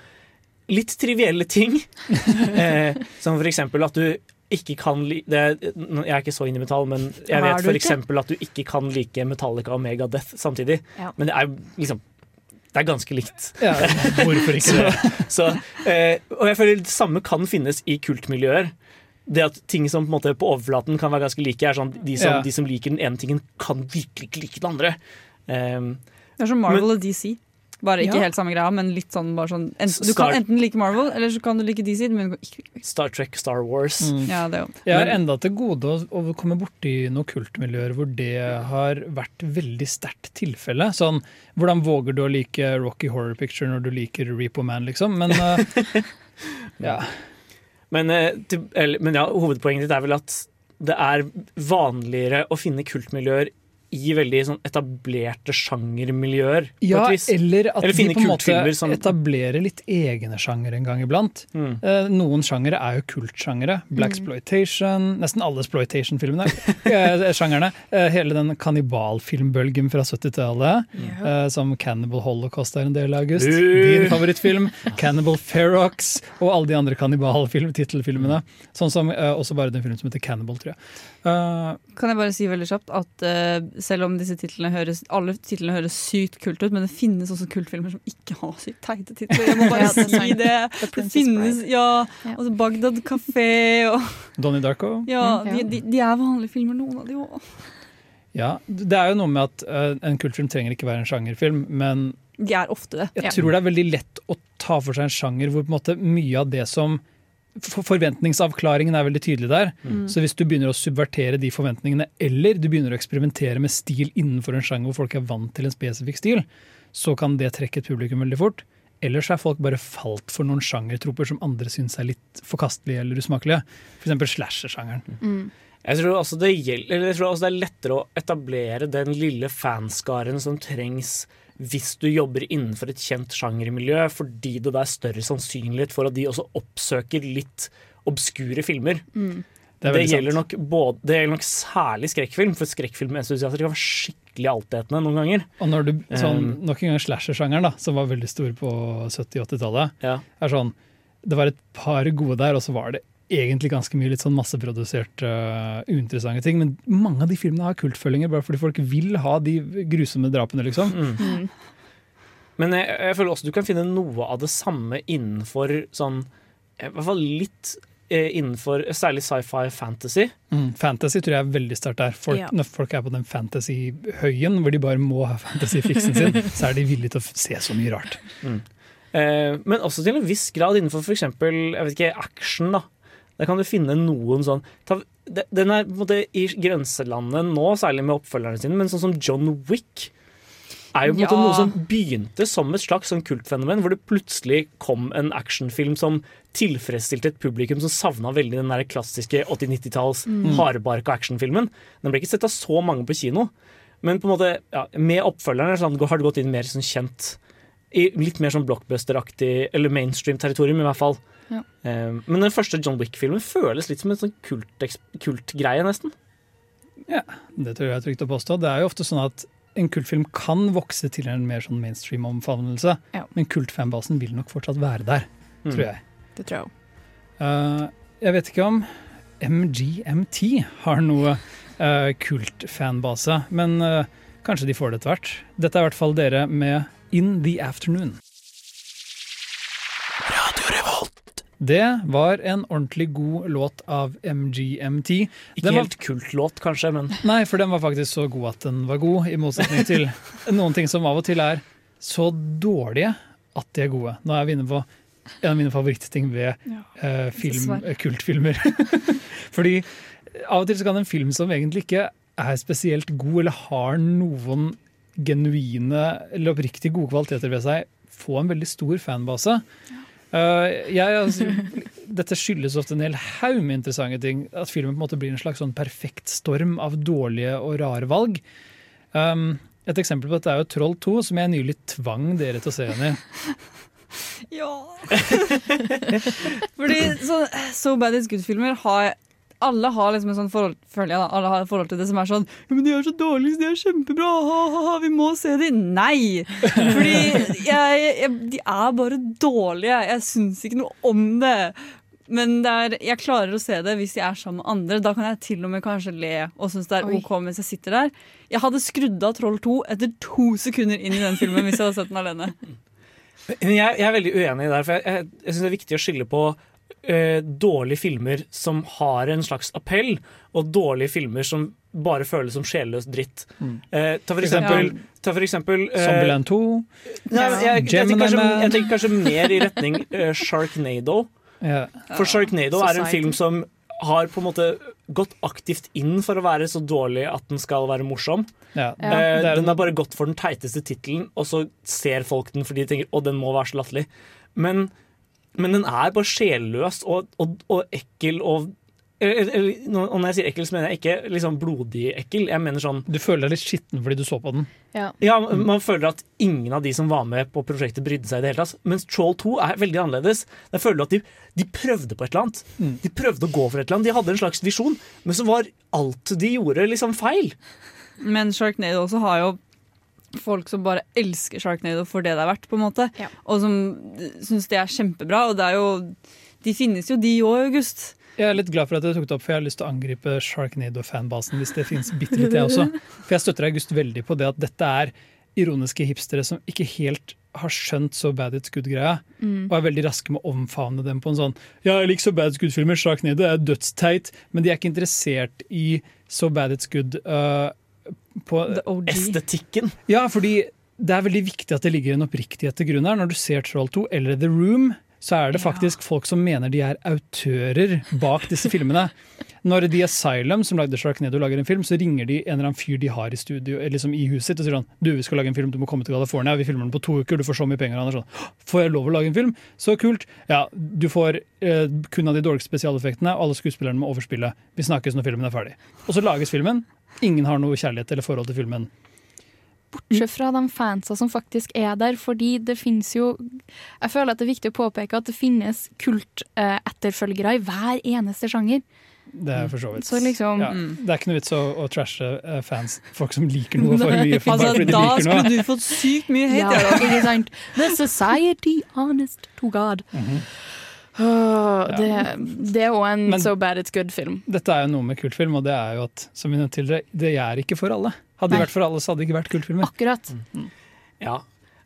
[SPEAKER 11] litt trivielle ting. eh, som for eksempel at du ikke kan li det, Jeg er ikke så inn i metall, men jeg vet
[SPEAKER 10] f.eks.
[SPEAKER 11] for eksempel at du ikke kan like Metallica og Megadeth samtidig.
[SPEAKER 10] Ja.
[SPEAKER 11] Men det er liksom Det er ganske likt.
[SPEAKER 7] Ja, hvorfor ikke
[SPEAKER 11] så,
[SPEAKER 7] det?
[SPEAKER 11] så, eh, og jeg føler det samme kan finnes i kultmiljøer. Det at ting som på, en måte på overflaten kan være ganske like, er sånn de som,
[SPEAKER 7] Ja.
[SPEAKER 11] de som liker den ene tingen, kan virkelig ikke like den andre. Um,
[SPEAKER 2] Det er som Marvel
[SPEAKER 11] Men-
[SPEAKER 2] og DC. Bare ikke
[SPEAKER 11] Ja.
[SPEAKER 2] helt samme greia, men litt sånn, bare sånn enten, Du
[SPEAKER 11] Star-
[SPEAKER 2] kan enten like Marvel, eller så kan du like DC. Men ikke
[SPEAKER 11] Star Trek, Star Wars.
[SPEAKER 7] Mm.
[SPEAKER 2] Ja, det er jo.
[SPEAKER 7] Jeg har enda til gode å, å komme borti noen kultmiljøer hvor det har vært veldig sterkt tilfelle. Sånn, hvordan våger du å like Rocky Horror Picture når du liker Repo Man, liksom? Men uh, ja.
[SPEAKER 11] Men, eh, men ja, hovedpoenget ditt er vel at det er vanligere å finne kultmiljøer i veldig sånn etablerte sjangermiljøer. på
[SPEAKER 7] Ja,
[SPEAKER 11] et vis.
[SPEAKER 7] eller at
[SPEAKER 11] Eller
[SPEAKER 7] de på en måte
[SPEAKER 11] som-
[SPEAKER 7] etablerer litt egne sjangere en gang iblant.
[SPEAKER 11] Mm.
[SPEAKER 7] Eh, noen sjangere er jo kultsjangere. Blaxploitation, mm. nesten alle exploitation-filmene. eh, sjangerne. Eh, hele den kannibalfilmbølgen fra 70-tallet, eh, som Cannibal Holocaust er en del av, August. Din favorittfilm. Cannibal Ferox og alle de andre kannibaltittelfilmene. Sånn som eh, også bare den filmen som heter Cannibal, tror jeg. Eh,
[SPEAKER 2] Kan jeg bare si veldig kjapt at uh, selv om disse titlene høres alle titlene høres sykt kult ut, men det finnes også kultfilmer som ikke har sykt teite titler. Jeg må bare
[SPEAKER 10] Ja,
[SPEAKER 2] si det. Det finnes
[SPEAKER 10] Bride.
[SPEAKER 2] ja, altså Bagdad kafé og
[SPEAKER 7] Donnie Darko.
[SPEAKER 2] Ja,
[SPEAKER 10] Mm,
[SPEAKER 2] de, de, de er vanlige filmer, noen av de òg.
[SPEAKER 7] Ja, det er jo noe med at uh, en kultfilm trenger ikke være en sjangerfilm, men
[SPEAKER 2] De er ofte det.
[SPEAKER 7] Jeg
[SPEAKER 10] Ja.
[SPEAKER 7] tror det er veldig lett å ta for seg en sjanger hvor på en måte mye av det som Forventningsavklaringen er veldig tydelig der.
[SPEAKER 10] Mm.
[SPEAKER 7] Så hvis du begynner å subvertere de forventningene, eller du begynner å eksperimentere med stil innenfor en sjanger hvor folk er vant til en spesifikk stil, så kan det trekke et publikum veldig fort. Ellers er folk bare falt for noen sjangertroper som andre syns er litt forkastelige eller usmakelige. F.eks. slasher-sjangeren.
[SPEAKER 10] Mm.
[SPEAKER 11] Jeg tror også det gjelder, eller jeg tror også det er lettere å etablere den lille fanskaren som trengs hvis du jobber innenfor et kjent sjangermiljø, fordi det er større sannsynlighet for at de også oppsøker litt obskure filmer.
[SPEAKER 10] Mm.
[SPEAKER 7] Det
[SPEAKER 11] Det, gjelder nok både, det gjelder nok særlig skrekkfilm, for skrekkfilmentusiaster kan være skikkelig altetende noen ganger.
[SPEAKER 7] Og når du, sånn,
[SPEAKER 11] Um,
[SPEAKER 7] nok en gang slasher-sjangeren, da, som var veldig stor på 70-80-tallet,
[SPEAKER 11] Ja.
[SPEAKER 7] er sånn Det var et par gode der, og så var det egentlig ganske mye litt sånn masseprodusert uh, uinteressante ting. Men mange av de filmene har kultfølginger, bare fordi folk vil ha de grusomme drapene, liksom.
[SPEAKER 10] Mm.
[SPEAKER 11] Men jeg, jeg føler også du kan finne noe av det samme innenfor sånn I hvert fall litt eh, innenfor særlig sci-fi fantasy.
[SPEAKER 7] Mm. Fantasy tror jeg er veldig sterkt der. Folk,
[SPEAKER 10] Ja.
[SPEAKER 7] Når folk er på den fantasy-høyen, hvor de bare må ha fantasy-fiksen sin, så er de villige til å se så mye rart.
[SPEAKER 11] Eh, men også til en viss grad innenfor f.eks. action. da Der kan du finne noen sånn ta, Den er på en måte i grenselandet nå, særlig med oppfølgerne sine, men sånn som John Wick er jo på en måte noe som begynte som et slags sånn kultfenomen, hvor det plutselig kom en actionfilm som tilfredsstilte et publikum som savna veldig den der klassiske 80-90-talls
[SPEAKER 2] Mm.
[SPEAKER 11] hardbarka actionfilmen. Den ble ikke sett av så mange på kino, men på en måte, ja, med oppfølgerne sånn, har det gått inn mer sånn kjent i litt mer sånn blockbuster-aktig, eller mainstream-territorium i hvert fall.
[SPEAKER 2] Ja.
[SPEAKER 11] Eh, men den første John Wick-filmen føles litt som en sånn kult- kultgreie, nesten.
[SPEAKER 7] Ja, det tror jeg er trygt å påstå. Det er jo ofte sånn at en kultfilm kan vokse til en mer sånn mainstream-omfavnelse,
[SPEAKER 10] Ja.
[SPEAKER 7] men kultfanbasen vil nok fortsatt være der,
[SPEAKER 11] Mm.
[SPEAKER 7] tror jeg.
[SPEAKER 10] Det tror jeg òg.
[SPEAKER 7] Uh, jeg vet ikke om MGMT har noe uh, kultfanbase, men uh, kanskje de får det etter hvert. Dette er i hvert fall dere med In The Afternoon. Det var en ordentlig god låt av MGMT.
[SPEAKER 11] Ikke
[SPEAKER 7] var-
[SPEAKER 11] helt kultlåt, kanskje, men
[SPEAKER 7] Nei, for den var faktisk så god at den var god, i motsetning til noen ting som av og til er så dårlige at de er gode. Nå er vi inne på en av mine favorittting ved eh, film, eh, kultfilmer. Fordi av og til så kan en film som egentlig ikke er spesielt god, eller har noen genuine eller oppriktig gode kvaliteter ved seg, få en veldig stor fanbase. Eh, jeg, altså, dette skyldes ofte en hel haug med interessante ting. At filmen på en måte blir en slags sånn perfekt storm av dårlige og rare valg. Um, et eksempel på dette er jo Troll 2, som jeg nylig tvang dere til å se henne i.
[SPEAKER 2] Ja. Fordi så, So Bad It's Good-filmer har alle har liksom en sånn forhold, føler jeg da, alle har et forhold til det som er sånn «Ja, men De er så dårlige, så de er kjempebra! Ha, ha, ha, vi må se dem! Nei! Fordi jeg, jeg, de er bare dårlige. Jeg syns ikke noe om det. Men det er, jeg klarer å se det hvis jeg er sammen med andre. Da kan jeg til og med kanskje le og synes det er
[SPEAKER 10] Oi.
[SPEAKER 2] ok mens jeg sitter der. Jeg hadde skrudd av Troll 2 etter to sekunder inn i den filmen hvis jeg hadde sett den alene.
[SPEAKER 11] Men jeg, jeg er veldig uenig der, for jeg, jeg, jeg syns det er viktig å skille på eh, dårlige filmer som har en slags appell, og dårlige filmer som bare føles som sjelløs dritt.
[SPEAKER 7] Mm.
[SPEAKER 11] Eh, ta for eksempel,
[SPEAKER 7] ja.
[SPEAKER 11] ta for eksempel eh,
[SPEAKER 7] Zombieland 2.
[SPEAKER 11] Nei, jeg, jeg, jeg, tenker kanskje, jeg tenker kanskje mer i retning eh, Sharknado.
[SPEAKER 7] Ja.
[SPEAKER 11] For Sharknado er en film som har på en måte gått aktivt inn for å være så dårlig at den skal være morsom.
[SPEAKER 7] Ja.
[SPEAKER 11] Eh, den har bare gått for den teiteste tittelen, og så ser folk den fordi de tenker å, den må være så latterlig. Men, men den er bare sjelløs og, og, og ekkel og og når jeg sier ekkel, så mener jeg ikke liksom blodig ekkel. Jeg mener sånn
[SPEAKER 7] Du føler deg litt skitten fordi du så på den.
[SPEAKER 10] Ja.
[SPEAKER 11] ja, Man føler at ingen av de som var med på prosjektet, brydde seg i det hele tatt. Mens Troll 2 er veldig annerledes. Jeg føler at de, de prøvde på et eller annet. De prøvde å gå for et eller annet. De hadde en slags visjon, men så var alt de gjorde, liksom feil.
[SPEAKER 2] Men Sharknado også har jo folk som bare elsker Sharknado for det det er verdt, på en måte.
[SPEAKER 10] Ja.
[SPEAKER 2] Og som syns det er kjempebra. Og det er jo De finnes jo, de òg, August.
[SPEAKER 7] Jeg er litt glad for at du tok det opp, for jeg har lyst til å angripe Sharknado-fanbasen hvis det finnes bitte litt, jeg også. For jeg støtter August veldig på det at dette er ironiske hipstere som ikke helt har skjønt så bad it's good-greia, og er veldig raske med å omfavne dem på en sånn Ja, jeg liker så bad it's good-filmer, Sharknado er dødsteit, men de er ikke interessert i så bad it's good uh, på
[SPEAKER 11] Estetikken.
[SPEAKER 7] Ja, fordi det er veldig viktig at det ligger en oppriktighet til grunn her. Når du ser Troll 2 eller The Room, så er det faktisk folk som mener de er autører bak disse filmene. Når The Asylum, som lagde Sharknado, lager en film, så ringer de en eller annen fyr de har i studio, eller liksom i huset sitt og sier sånn Du, vi skal lage en film, du må komme til California, vi filmer den på to uker, du får så mye penger. Han er sånn Får jeg lov å lage en film? Så kult. Ja, du får eh, kun av de dårligste spesialeffektene, og alle skuespillerne må overspille. Vi snakkes når filmen er ferdig. Og så lages filmen. Ingen har noe kjærlighet eller forhold til filmen.
[SPEAKER 10] Bortsett fra de fansa som faktisk er der, fordi det finnes jo Jeg føler at det er viktig å påpeke at det finnes kultetterfølgere i hver eneste sjanger.
[SPEAKER 7] Det er for så vidt.
[SPEAKER 10] Så liksom-
[SPEAKER 7] ja, det er ikke noe vits å, å trashe eh, fans, folk som liker noe for mye. For,
[SPEAKER 2] Altså,
[SPEAKER 7] de
[SPEAKER 2] da
[SPEAKER 7] liker
[SPEAKER 2] skulle
[SPEAKER 7] noe.
[SPEAKER 2] du fått sykt mye hate.
[SPEAKER 10] Ja, sant? The Society Honest to God. Åh, det, det er òg en
[SPEAKER 7] Men-
[SPEAKER 10] So Bad It's Good-film.
[SPEAKER 7] Dette er jo noe med kultfilm, og det er jo at som vi nevnte tidligere, det er ikke for alle. Hadde det vært for alle, så hadde det ikke vært kultfilmer.
[SPEAKER 10] Akkurat.
[SPEAKER 11] Ja.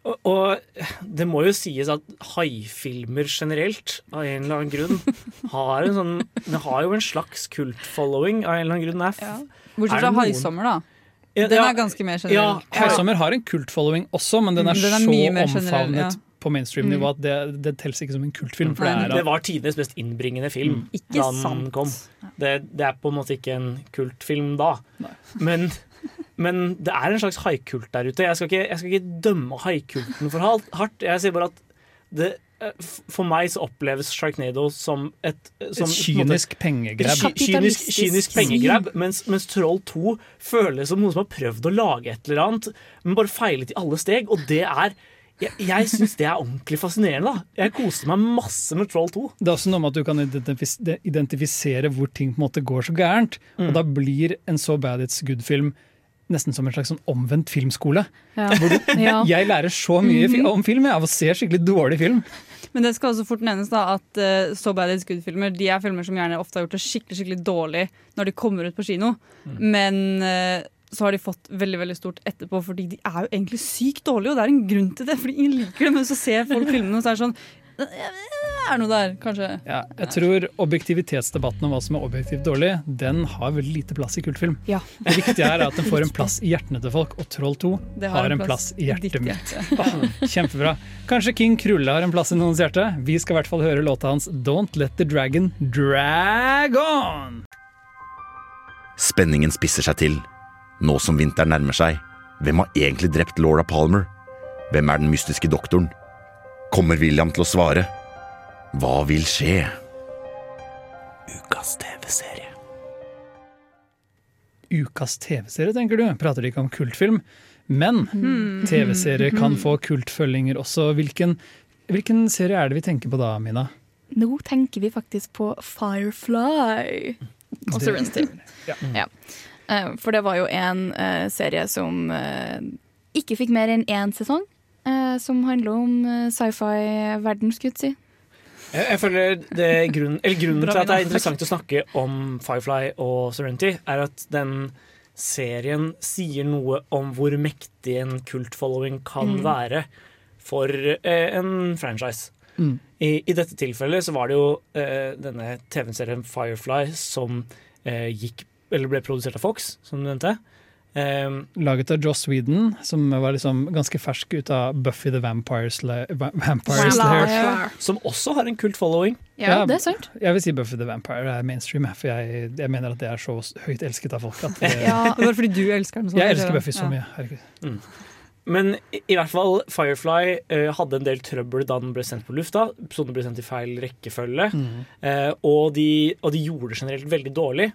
[SPEAKER 11] Og, og det må jo sies at haifilmer generelt, av en eller annen grunn, har en sånn Det har jo en slags kult-following av en eller annen grunn. Er f-
[SPEAKER 2] Ja.
[SPEAKER 11] Er
[SPEAKER 2] Bortsett fra Haisommer, da.
[SPEAKER 11] Ja,
[SPEAKER 2] Den er ganske mer
[SPEAKER 11] ja,
[SPEAKER 2] generell.
[SPEAKER 7] Haisommer har en kultfollowing også, men den er,
[SPEAKER 2] Mm, den er
[SPEAKER 7] så
[SPEAKER 2] omfavnet. generell,
[SPEAKER 7] på mainstream-nivå at det, det telles ikke som en kultfilm. For det, er,
[SPEAKER 11] det var tidenes mest innbringende film
[SPEAKER 2] Ikke
[SPEAKER 11] da den kom. Det, det er på en måte ikke en kultfilm da. Men, men det er en slags haikult der ute. Jeg skal ikke, jeg skal ikke dømme haikulten for hardt. Jeg sier bare at det, eh, for meg så oppleves Sharknado som et som,
[SPEAKER 7] Et kynisk pengegrab.
[SPEAKER 11] Et Kynisk, kynisk pengegrab, mens, mens Troll 2 føles som noen som har prøvd å lage et eller annet, men bare feilet i alle steg. Og det er Jeg, jeg syns det er ordentlig fascinerende. da Jeg koste meg masse med Troll 2.
[SPEAKER 7] Det er også noe med at du kan identifis identifisere hvor ting på en måte går så gærent. Og da blir en så bad it's good-film nesten som en slags sånn omvendt filmskole.
[SPEAKER 2] Ja.
[SPEAKER 7] Hvor du,
[SPEAKER 2] Ja.
[SPEAKER 7] Jeg lærer så mye om film jeg, av å se skikkelig dårlig film.
[SPEAKER 2] Men det skal også fort nevnes da at uh, So Bad It's Good-filmer De er filmer som gjerne ofte har gjort det skikkelig skikkelig dårlig når de kommer ut på kino. Men eh, så har de fått veldig veldig stort etterpå, fordi de er jo egentlig sykt dårlige. Og det er en grunn til det, fordi ingen liker det. Men så ser folk filmene, og så er det sånn Det er noe der, kanskje.
[SPEAKER 7] Ja, jeg tror objektivitetsdebatten om hva som er objektivt dårlig, den har veldig lite plass i kultfilm.
[SPEAKER 2] Ja.
[SPEAKER 7] Det viktige er at den får en plass i hjertene til folk, og Troll 2
[SPEAKER 2] har,
[SPEAKER 7] har, en plass i hjertet mitt.
[SPEAKER 2] hjerte.
[SPEAKER 7] Åh, Kjempebra. Kanskje King Krulle har en plass i noens hjerte? Vi skal i hvert fall høre låta hans Don't Let The Dragon Drag On.
[SPEAKER 14] Spenningen spisser seg til. Nå som vinteren nærmer seg, hvem har egentlig drept Laura Palmer? Hvem er den mystiske doktoren? Kommer William til å svare? Hva vil skje?
[SPEAKER 11] Ukas TV-serie.
[SPEAKER 7] Ukas TV-serie, tenker du? Prater de ikke om kultfilm? Men
[SPEAKER 10] Hmm.
[SPEAKER 7] TV-serie kan få kultfølginger også. Hvilken, hvilken serie er det vi tenker på da, Mina?
[SPEAKER 10] Nå tenker vi faktisk på Firefly. Og Serenity.
[SPEAKER 7] Ja.
[SPEAKER 10] Ja. Eh, For det var jo en eh, serie som eh, ikke fikk mer enn én sesong. eh, som handler om sci-fi-verden, skulle jeg si.
[SPEAKER 11] Jeg, jeg føler det grunn, eller Grunnen til at det er interessant å snakke om Firefly og Serenity, er at den serien sier noe om hvor mektig en kult-following kan
[SPEAKER 10] Mm.
[SPEAKER 11] være for eh, en franchise.
[SPEAKER 7] Mm.
[SPEAKER 11] I, I dette tilfellet så var det jo eh, denne TV-serien Firefly som eh, gikk, eller ble produsert av Fox, som du nevnte. Um,
[SPEAKER 7] Laget av Joss Whedon, som var liksom ganske fersk ut av Buffy the Vampire, Sla Vampire Slayer.
[SPEAKER 11] Som også har en kult following.
[SPEAKER 10] Ja, det er sant.
[SPEAKER 7] Jeg vil si Buffy the Vampire er mainstream, for jeg, jeg mener at det er så høyt elsket av folk. At det,
[SPEAKER 2] Ja, det var fordi du elsker den så
[SPEAKER 7] Jeg elsker Buffy så
[SPEAKER 2] ja.
[SPEAKER 7] mye. Herregud.
[SPEAKER 11] Mm. Men i, i hvert fall Firefly eh, hadde en del trøbbel da den ble sendt på lufta. Episoden ble sendt i feil rekkefølge.
[SPEAKER 7] Mm.
[SPEAKER 11] Eh, og, de, og de gjorde det generelt veldig dårlig.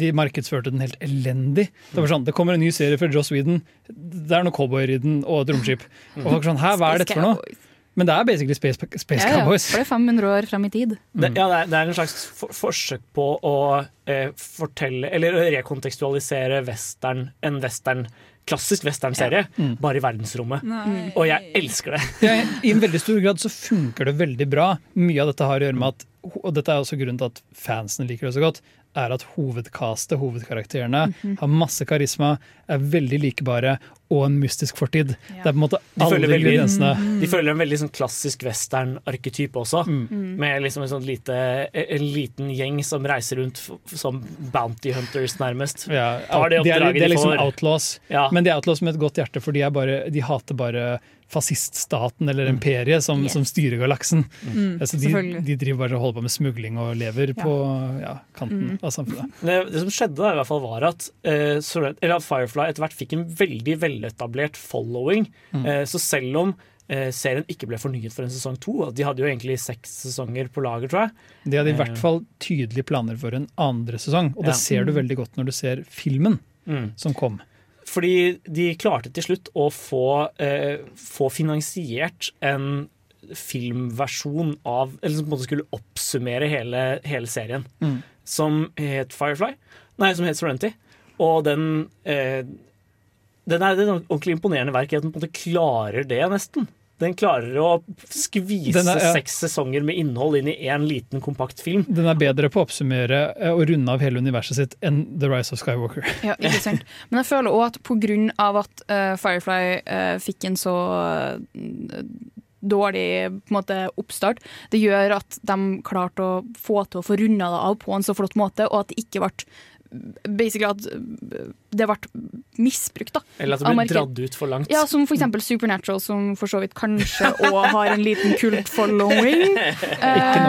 [SPEAKER 7] De markedsførte den helt elendig. Det var sånn, det kommer en ny serie fra Joss Whedon. Det er noen cowboyer i den, og et romskip. Og folk er sånn, Hæ, hva er dette for noe? Men det er basically Space, space
[SPEAKER 10] Ja, ja,
[SPEAKER 7] Cowboys.
[SPEAKER 10] for det er 500 år frem i tid.
[SPEAKER 11] Det, ja, det, er, det er en slags for, forsøk på å eh, fortelle Eller rekontekstualisere western, en western klassisk westernserie,
[SPEAKER 7] Mm.
[SPEAKER 11] bare i verdensrommet.
[SPEAKER 2] Nei.
[SPEAKER 11] Og jeg elsker det.
[SPEAKER 7] Ja, I en veldig stor grad så funker det veldig bra. Mye av dette har å gjøre med at og dette er også grunnen til at fansen liker det så godt, er at hovedkastet, hovedkarakterene,
[SPEAKER 10] Mhm.
[SPEAKER 7] har masse karisma, er veldig likebare og en mystisk fortid. Det er på en måte
[SPEAKER 11] De
[SPEAKER 7] alle
[SPEAKER 11] følger, veldig,
[SPEAKER 7] ingrediensene.
[SPEAKER 11] de følger en veldig sånn klassisk western-arketype også.
[SPEAKER 7] Mm.
[SPEAKER 11] Med liksom en, sånn lite, en liten gjeng som reiser rundt som bounty hunters, nærmest.
[SPEAKER 7] Ja,
[SPEAKER 11] Tar det
[SPEAKER 7] de, er, de er
[SPEAKER 11] de
[SPEAKER 7] liksom outlaws,
[SPEAKER 11] Ja.
[SPEAKER 7] men de er outlaws med et godt hjerte, for de, er bare, de hater bare fasciststaten eller imperiet som,
[SPEAKER 2] Yes.
[SPEAKER 7] som styrer galaksen.
[SPEAKER 2] Mm,
[SPEAKER 7] Altså, de, de driver bare og holder på med smugling og lever på ja, kanten
[SPEAKER 2] Mm.
[SPEAKER 7] av samfunnet.
[SPEAKER 11] Det, det som skjedde da, i hvert fall var at, eh, eller at Firefly etter hvert fikk en veldig veletablert following.
[SPEAKER 7] Mm.
[SPEAKER 11] Eh, så selv om eh, serien ikke ble fornyet for en sesong to De hadde jo egentlig seks sesonger på lager, tror jeg.
[SPEAKER 7] De hadde i
[SPEAKER 11] Eh,
[SPEAKER 7] hvert fall tydelige planer for en andre sesong, og det
[SPEAKER 11] Ja.
[SPEAKER 7] ser du veldig godt når du ser filmen
[SPEAKER 11] Mm.
[SPEAKER 7] som kom.
[SPEAKER 11] Fordi de klarte til slutt å få, eh, få finansiert en filmversjon av Eller som på en måte skulle oppsummere hele, hele serien.
[SPEAKER 7] Mm.
[SPEAKER 11] Som het Firefly. Nei, som het Serenity. Og den eh, Den er det er et ordentlig imponerende verk i at den på en måte klarer det, nesten. Den klarer å skvise
[SPEAKER 7] er- ja.
[SPEAKER 11] seks sesonger med innhold inn i én liten, kompakt film.
[SPEAKER 7] Den er bedre på å oppsummere eh, og runde av hele universet sitt enn The Rise of Skywalker.
[SPEAKER 10] Ja, ikke sant. Men jeg føler òg at pga. at uh, Firefly uh, fikk en så uh, dårlig på måte, oppstart, det gjør at de klarte å få til å få runda det av på en så flott måte, og at det ikke ble basically at uh, det ble misbrukt. da.
[SPEAKER 11] Eller at det ble dratt ut for langt.
[SPEAKER 10] Ja, Som for eksempel Supernatural, som for så vidt kanskje òg har en liten kult-following.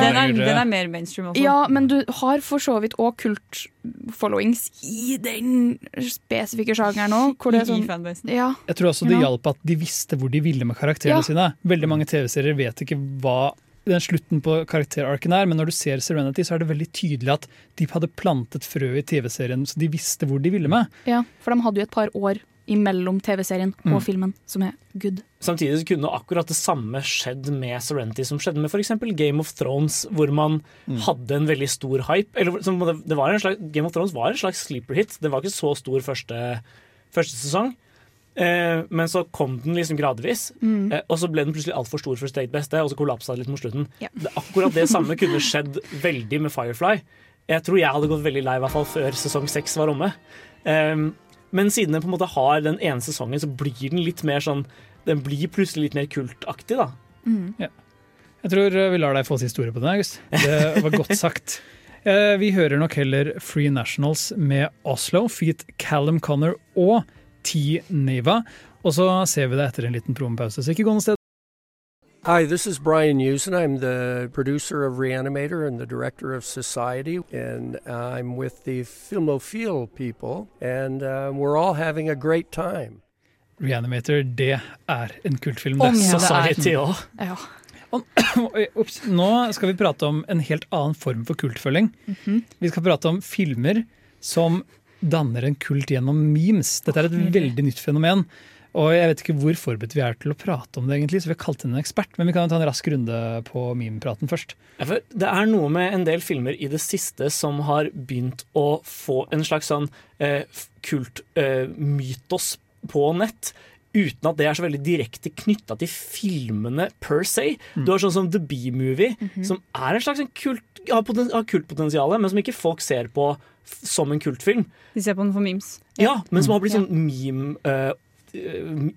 [SPEAKER 2] Den er, den er mer mainstream også.
[SPEAKER 10] Ja, men du har for så vidt òg kult-followings i den spesifikke sjangeren òg. sånn- Ja.
[SPEAKER 7] Jeg tror også det
[SPEAKER 10] Ja.
[SPEAKER 7] hjalp at de visste hvor de ville med karakterene
[SPEAKER 10] Ja.
[SPEAKER 7] sine. Veldig mange TV-serier vet ikke hva den slutten på karakterarken her, men når du ser Serenity, så er det veldig tydelig at de hadde plantet frø i TV-serien, så de visste hvor de ville med.
[SPEAKER 10] ja, For de hadde jo et par år imellom TV-serien
[SPEAKER 7] Mm.
[SPEAKER 10] og filmen, som er good.
[SPEAKER 11] Samtidig så kunne akkurat det samme skjedd med Serenity som skjedde med f.eks. Game of Thrones, hvor man hadde en veldig stor hype. Eller, som det, det var en slags, Game of Thrones var en slags sleeper hit. Det var ikke så stor første, første sesong. Eh, men så kom den liksom gradvis,
[SPEAKER 10] Mm.
[SPEAKER 11] eh, og så ble den plutselig altfor stor for sitt eget beste, og så kollapsa det litt mot slutten.
[SPEAKER 10] Ja.
[SPEAKER 11] Det, akkurat det samme kunne skjedd veldig med Firefly. Jeg tror jeg hadde gått veldig lei, i hvert fall før sesong seks var omme. Um, men siden den på en måte har den ene sesongen, så blir den litt mer sånn Den blir plutselig litt mer kultaktig, da.
[SPEAKER 7] Ja. Jeg tror eh, vi lar deg få siste ordet på den, August. Det var godt sagt. Eh, Vi hører nok heller Free Nationals med Oslo, feat Callum Connor og T. Neva. Og så ser vi det etter en liten promopause, så ikke gå noe sted.
[SPEAKER 15] Hi, this is Brian Usen. I'm the producer of Reanimator and the director of Society, and I'm with the Filmophile people, and uh, we're all having a great time.
[SPEAKER 7] Reanimator, det er en kultfilm.
[SPEAKER 10] Om
[SPEAKER 7] det.
[SPEAKER 10] ja, det er.
[SPEAKER 11] Society òg.
[SPEAKER 10] Ja.
[SPEAKER 7] Nå skal vi prate om en helt annen form for kultfølging.
[SPEAKER 10] Mhm.
[SPEAKER 7] Vi skal prate om filmer som danner en kult gjennom memes. Dette er et veldig nytt fenomen. Og jeg vet ikke hvor forberedt vi er til å prate om det, egentlig, så vi har kalt inn en ekspert. Men vi kan ta en rask runde på memepraten først.
[SPEAKER 11] Ja, for Det er noe med en del filmer i det siste som har begynt å få en slags sånn eh, kultmytos på nett. Uten at det er så veldig direkte knytta til filmene per se. Du har sånn som The Bee-movie, som er en slags sånn kult, har, poten, har kultpotensial, men som ikke folk ser på som en kultfilm.
[SPEAKER 2] De ser på den for memes.
[SPEAKER 11] Ja, men som har blitt
[SPEAKER 2] Ja.
[SPEAKER 11] sånn meme, uh,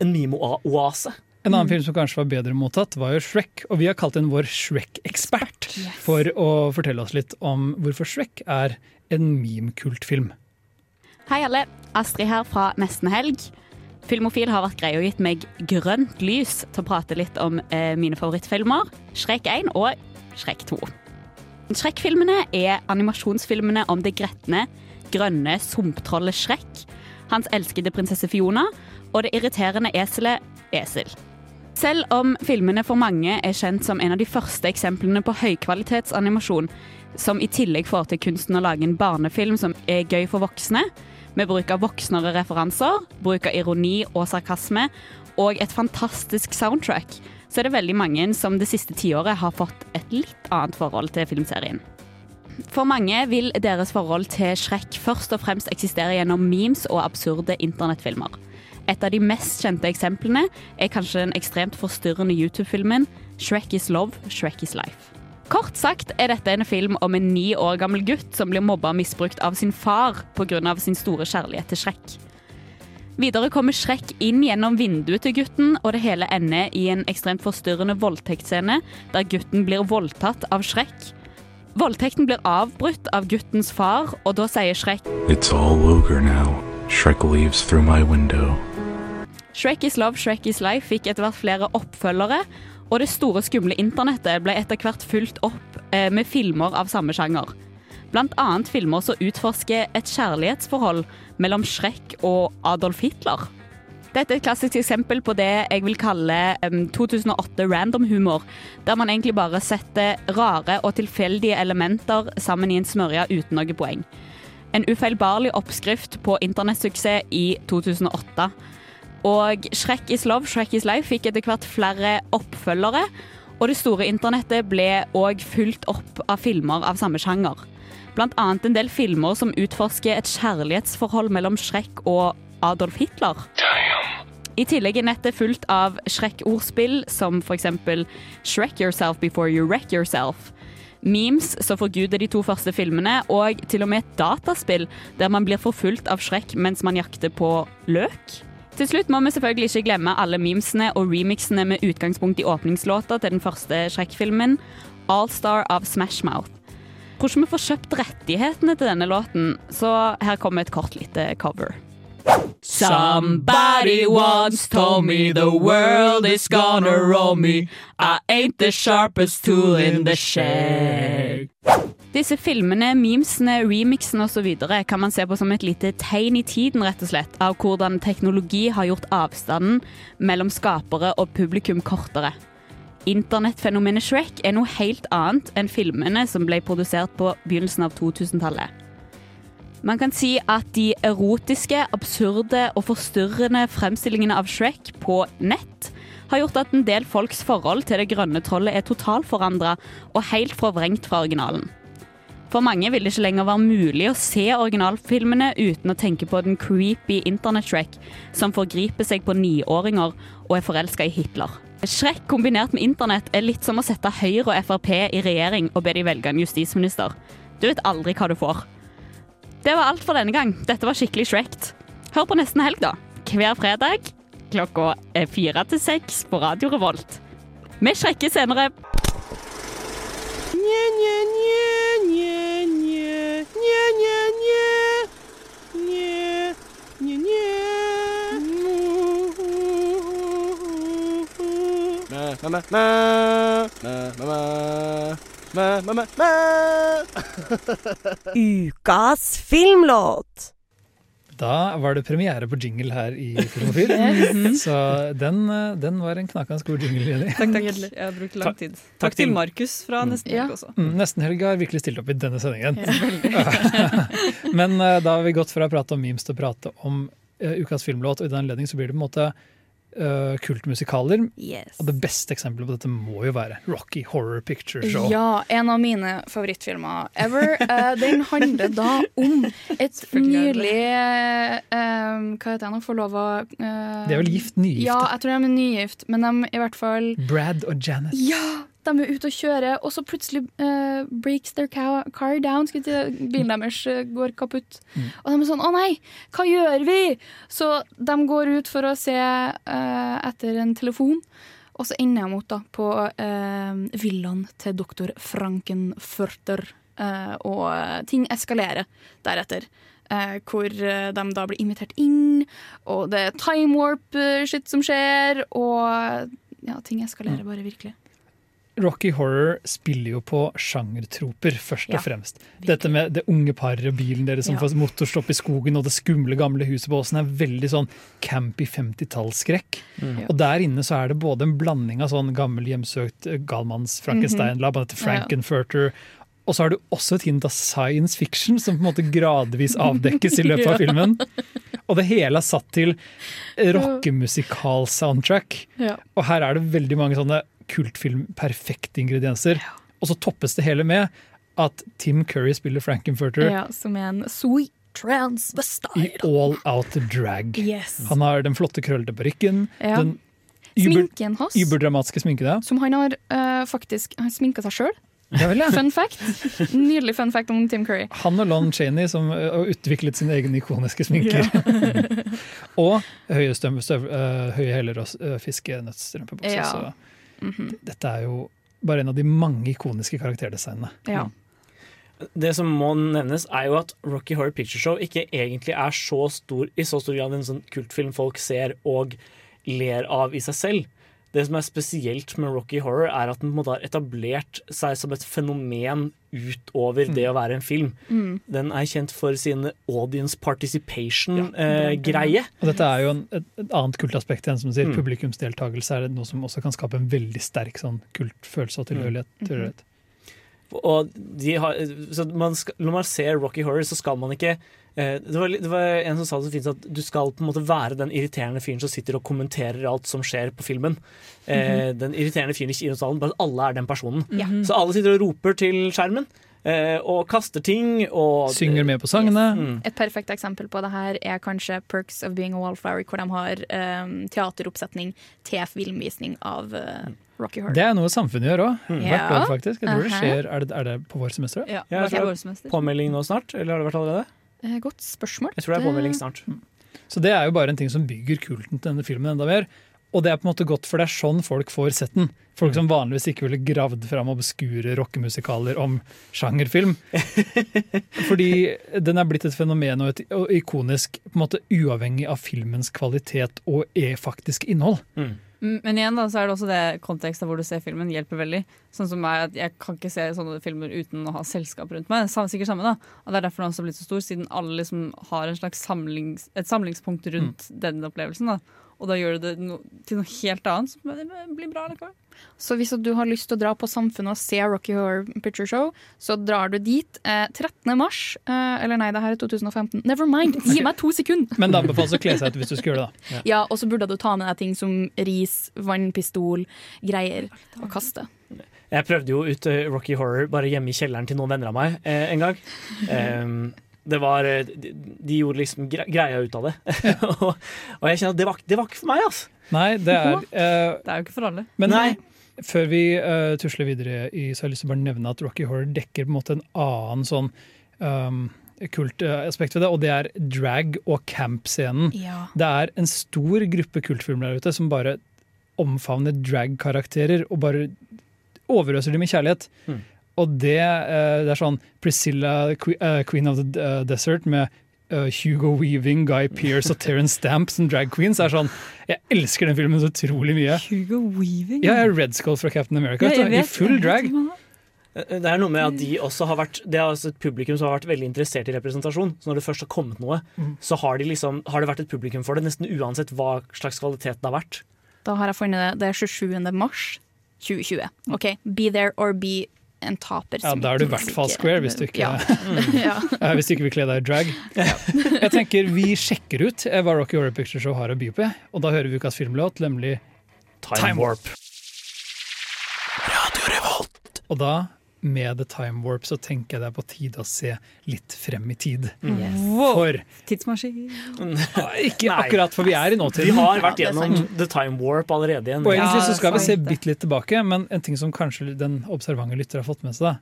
[SPEAKER 11] en meme-oase.
[SPEAKER 7] En annen film som kanskje var bedre mottatt, var jo Shrek. Og vi har kalt inn vår Shrek-ekspert for å fortelle oss litt om hvorfor Shrek er en meme-kultfilm.
[SPEAKER 16] Hei alle, Astrid her fra Nesten Helg. Filmofil har vært grei og gitt meg grønt lys til å prate litt om eh, mine favorittfilmer, Shrek 1 og Shrek 2. Shrek-filmene er animasjonsfilmene om det gretne, grønne sumptrollet Shrek, hans elskede prinsesse Fiona og det irriterende eselet Esel. Selv om filmene for mange er kjent som en av de første eksemplene på høykvalitetsanimasjon, som i tillegg får til kunsten å lage en barnefilm som er gøy for voksne, med bruk av voksnere referanser, bruk av ironi og sarkasme, og et fantastisk soundtrack, så er det veldig mange som det siste tiåret har fått et litt annet forhold til filmserien. For mange vil deres forhold til Shrek først og fremst eksistere gjennom memes og absurde internettfilmer. Et av de mest kjente eksemplene er kanskje den ekstremt forstyrrende YouTube-filmen Shrek is love, Shrek is life. Kort sagt er dette en film om en ni år gammel gutt som blir mobba og misbrukt av sin far pga. sin store kjærlighet til Shrek. Videre kommer Shrek inn gjennom vinduet til gutten, og det hele ender i en ekstremt forstyrrende voldtektsscene der gutten blir voldtatt av Shrek. Voldtekten blir avbrutt av guttens far, og da sier Shrek
[SPEAKER 17] It's all over now. Shrek leaves through my window.
[SPEAKER 16] Shrek is love, Shrek is life fikk etter hvert flere oppfølgere, og det store skumle internettet ble etter hvert fulgt opp eh, med filmer av samme sjanger. Annet filmer som utforsker et kjærlighetsforhold mellom Shrek og Adolf Hitler. Dette er et klassisk eksempel på det jeg vil kalle 2008 random-humor, der man egentlig bare setter rare og tilfeldige elementer sammen i en smørje uten noe poeng. En ufeilbarlig oppskrift på internettsuksess i 2008. Og Shrek is love, Shrek is life fikk etter hvert flere oppfølgere, og det store internettet ble òg fulgt opp av filmer av samme sjanger. Annet en del filmer som utforsker et kjærlighetsforhold mellom Shrek og Adolf Hitler. I tillegg er nettet fullt av Shrek-ordspill, som f.eks. Shrek yourself before you wreck yourself. Memes som forguder de to første filmene, og til og med et dataspill der man blir forfulgt av Shrek mens man jakter på løk. Til slutt må vi selvfølgelig ikke glemme alle memesene og remixene med utgangspunkt i åpningslåta til den første Shrek-filmen, All Star av Smash Mouth. Ikke vi får kjøpt rettighetene til denne låten, så her kommer et kort lite cover. Somebody once told me the world is gonna roll me. I ain't the sharpest tool in the shed. Disse filmene, memesene, remixene osv. kan man se på som et lite tegn i tiden rett og slett, av hvordan teknologi har gjort avstanden mellom skapere og publikum kortere. Internettfenomenet Shrek er noe helt annet enn filmene som ble produsert på begynnelsen av 2000-tallet. Man kan si at de erotiske, absurde og forstyrrende fremstillingene av Shrek på nett har gjort at en del folks forhold til det grønne trollet er totalforandra og helt forvrengt fra originalen. For mange vil det ikke lenger være mulig å se originalfilmene uten å tenke på den creepy internett-Shrek som forgriper seg på niåringer og er forelska i Hitler. Shrek kombinert med internett er litt som å sette Høyre og Frp i regjering og be de velge en justisminister. Du vet aldri hva du får. Det var alt for denne gang. Dette var skikkelig Shrekt. Hør på nesten helg, da. Hver fredag klokka er fire til seks på Radio Revolt. Vi sjekker senere.
[SPEAKER 18] Ukas filmlåt.
[SPEAKER 7] Da var det premiere på jingle her i Filmofil.
[SPEAKER 2] Yes.
[SPEAKER 7] Så den, den var en knakende god jingle. Jenny.
[SPEAKER 2] Takk, takk. Jeg har brukt lang tid.
[SPEAKER 7] Takk
[SPEAKER 2] Takk til Markus fra Nesten Helg også.
[SPEAKER 7] Mm, Nesten Helg har virkelig stilt opp i denne sendingen.
[SPEAKER 2] Ja,
[SPEAKER 7] Men eh, da har vi gått fra å prate om memes til å prate om eh, ukas filmlåt, og i den anledning så blir det på en måte eh, kultmusikaler.
[SPEAKER 10] Yes.
[SPEAKER 7] Og det beste eksempelet på dette må jo være Rocky Horror Picture Show.
[SPEAKER 10] Ja, en av mine favorittfilmer ever. Uh, den handler da om et nylig uh, Hva heter det nå? Forlova uh,
[SPEAKER 7] De er vel gift? Nygifte?
[SPEAKER 10] Ja, jeg tror de er nygift, men de i hvert fall
[SPEAKER 7] Brad og Janet.
[SPEAKER 10] Ja! De er ute og kjører, og så plutselig uh, breaks their car, car down. Skal si, bilen deres uh, går kaputt.
[SPEAKER 7] Mm.
[SPEAKER 10] Og de er sånn 'Å nei, hva gjør vi?' Så de går ut for å se uh, etter en telefon. Og så ender de opp da på villaen til doktor Frankenfurter. og ting eskalerer deretter. Uh, hvor uh, de da blir invitert inn, og det er time warp-shit som skjer. Og ja, ting eskalerer bare virkelig.
[SPEAKER 7] Rocky Horror spiller jo på sjangertroper, først
[SPEAKER 10] Ja,
[SPEAKER 7] og fremst. Dette med det unge paret og bilen deres som
[SPEAKER 10] Ja.
[SPEAKER 7] får motorstopp i skogen, og det skumle, gamle huset på åsen er veldig sånn campy 50-tallsskrekk.
[SPEAKER 10] Mm.
[SPEAKER 7] Og der inne så er det både en blanding av sånn gammel, hjemsøkt eh, galmanns Frankenstein-lab,
[SPEAKER 10] Mhm. Ja.
[SPEAKER 7] Frankenfurter, og så har du også et hint av science fiction som på en måte gradvis avdekkes i løpet av filmen. Og det hele er satt til rockemusikal-soundtrack.
[SPEAKER 10] Ja.
[SPEAKER 7] Og her er det veldig mange sånne kultfilm-perfekte ingredienser. Og så toppes det hele med at Tim Curry spiller Frankenfurter
[SPEAKER 10] Ja, som er en sweet transvestite.
[SPEAKER 7] i all out drag.
[SPEAKER 10] Yes.
[SPEAKER 7] Han har den flotte krøllete parykken,
[SPEAKER 10] Ja.
[SPEAKER 7] den
[SPEAKER 10] Sminken hans,
[SPEAKER 7] uberdramatiske sminken. Ja.
[SPEAKER 10] som han har eh, faktisk Han sminka seg sjøl. Fun fact. Nydelig fun fact om Tim Curry.
[SPEAKER 7] Han og Lon Chaney som uh, utviklet sine egne ikoniske sminker. og høye, støv, støv, ø, høye hæler og ø, fiskenøttstrømpebukser.
[SPEAKER 10] Ja. Mhm.
[SPEAKER 7] dette er jo bare en av de mange ikoniske karakterdesignene.
[SPEAKER 10] Ja.
[SPEAKER 11] Det som må nevnes, er jo at Rocky Horror Picture Show ikke egentlig er så stor, i så stor grad en sånn kultfilm folk ser og ler av i seg selv. Det som er spesielt med Rocky Horror, er at den på en måte har etablert seg som et fenomen utover det å være en film.
[SPEAKER 10] Mm.
[SPEAKER 11] Den er kjent for sin audience participation-greie.
[SPEAKER 7] Og dette er jo en, et, et annet kultaspekt enn som sier.
[SPEAKER 11] Mm.
[SPEAKER 7] Publikumsdeltakelse er noe som også kan skape en veldig sterk sånn kultfølelse og tilhørighet.
[SPEAKER 11] Mm.
[SPEAKER 7] tilhørighet.
[SPEAKER 11] Og har, skal, når man ser Rocky Horror, så skal man ikke eh, det, var, det var en som sa det så fint at du skal på en måte være den irriterende fyren som sitter og kommenterer alt som skjer på filmen. Eh, Den irriterende fyren i kinosalen, bare at alle er den personen.
[SPEAKER 10] Ja.
[SPEAKER 11] Så alle sitter og roper til skjermen. eh, Og kaster ting og
[SPEAKER 7] Synger med på sangene.
[SPEAKER 11] Mm.
[SPEAKER 10] Et perfekt eksempel på det her er kanskje Perks of Being a Wallflower, hvor de har um, teateroppsetning til filmvisning av uh, Rocky Horror.
[SPEAKER 7] Det er noe samfunnet gjør òg. Hvert
[SPEAKER 10] Ja.
[SPEAKER 7] år, faktisk. Jeg tror det skjer, er det, er det på vårsemesteret?
[SPEAKER 2] Ja,
[SPEAKER 11] Ja, jeg tror det er påmelding nå snart, eller har det vært allerede?
[SPEAKER 10] Eh, Godt spørsmål.
[SPEAKER 11] Jeg tror det er påmelding snart.
[SPEAKER 7] Så det er jo bare en ting som bygger kulten til denne filmen enda mer. og det er på en måte godt, for det er sånn folk får sett den. Folk som vanligvis ikke ville gravd fram obskure rockemusikaler om sjangerfilm. Fordi den er blitt et fenomen og, et, og ikonisk på en måte uavhengig av filmens kvalitet og e-faktisk innhold.
[SPEAKER 2] Mm, Men igjen da, så er det også det konteksten hvor du ser filmen hjelper veldig. Sånn som meg, at Jeg kan ikke se sånne filmer uten å ha selskap rundt meg. Sam- Sikkert samme da. Og Det er derfor den også har blitt så stor, siden alle liksom har en slags samlings, et samlingspunkt rundt den opplevelsen. da. Og da gjør du det no, til noe helt annet som blir bra likevel.
[SPEAKER 10] Så hvis du har lyst til å dra på Samfunnet og se Rocky Horror Picture Show, så drar du dit eh, 13. mars. Eh, eller nei, det her er 2015. Never mind! Gi meg to sekunder!
[SPEAKER 7] Men det anbefales å kle seg ut hvis du skal gjøre det. da.
[SPEAKER 10] Ja, og så burde du ta med deg ting som ris, vannpistol, greier, og kaste.
[SPEAKER 11] Jeg prøvde jo ut eh, Rocky Horror bare hjemme i kjelleren til noen venner av meg eh, en gang. Em, det var, eh, de, de gjorde liksom greia ut av det. og, og jeg kjenner at det var, det var ikke for meg, altså.
[SPEAKER 7] Nei, det er uh,
[SPEAKER 2] Det er jo ikke for alle.
[SPEAKER 7] Men før vi uh, tusler videre, i, så har jeg lyst til å bare nevne at Rocky Horror dekker på en måte en annen sånn um, kultaspekt ved det, og det er drag- og camp-scenen.
[SPEAKER 10] Ja.
[SPEAKER 7] Det er en stor gruppe kultfilmer der ute som bare omfavner drag-karakterer og bare overøser dem med kjærlighet.
[SPEAKER 11] Mm.
[SPEAKER 7] Og det, eh, det er sånn Priscilla, eh, Queen of the eh, Desert, med eh, Hugo Weaving, Guy Pearce og Terence Stamp som drag queens, er sånn Jeg elsker den filmen så utrolig mye.
[SPEAKER 2] Hugo Weaving?
[SPEAKER 7] Ja, jeg er Red Skull fra Captain America.
[SPEAKER 2] Ja,
[SPEAKER 7] vet I full drag.
[SPEAKER 11] Eh, Det er noe med at de også har vært Det er altså et publikum som har vært veldig interessert i representasjon. Så når det først har kommet noe,
[SPEAKER 10] Mm.
[SPEAKER 11] så har, de liksom, har det vært et publikum for det, nesten uansett hva slags kvalitet det har vært.
[SPEAKER 10] Da har jeg funnet det. Det er 27. mars 2020. OK, be there or be en taper.
[SPEAKER 7] Ja, Da er du i hvert fall square, hvis du ikke,
[SPEAKER 10] Ja. ja.
[SPEAKER 7] Ja, hvis du ikke vil kle deg i drag. Jeg tenker Vi sjekker ut eh, hva Rocky Horror Picture Show har å by på, og da hører vi ukas filmlåt, nemlig
[SPEAKER 11] Time Warp.
[SPEAKER 7] Og da, med The Time Warp, så tenker jeg det er på tide å se litt frem i tid.
[SPEAKER 2] Yes.
[SPEAKER 7] For
[SPEAKER 2] Tidsmaskin.
[SPEAKER 7] Ikke akkurat, for vi er i nåtiden.
[SPEAKER 11] Vi har vært gjennom The Time Warp allerede. igjen.
[SPEAKER 7] Og egentlig så skal vi se bitte litt tilbake, men en ting som kanskje den observante lytter har fått med seg, da,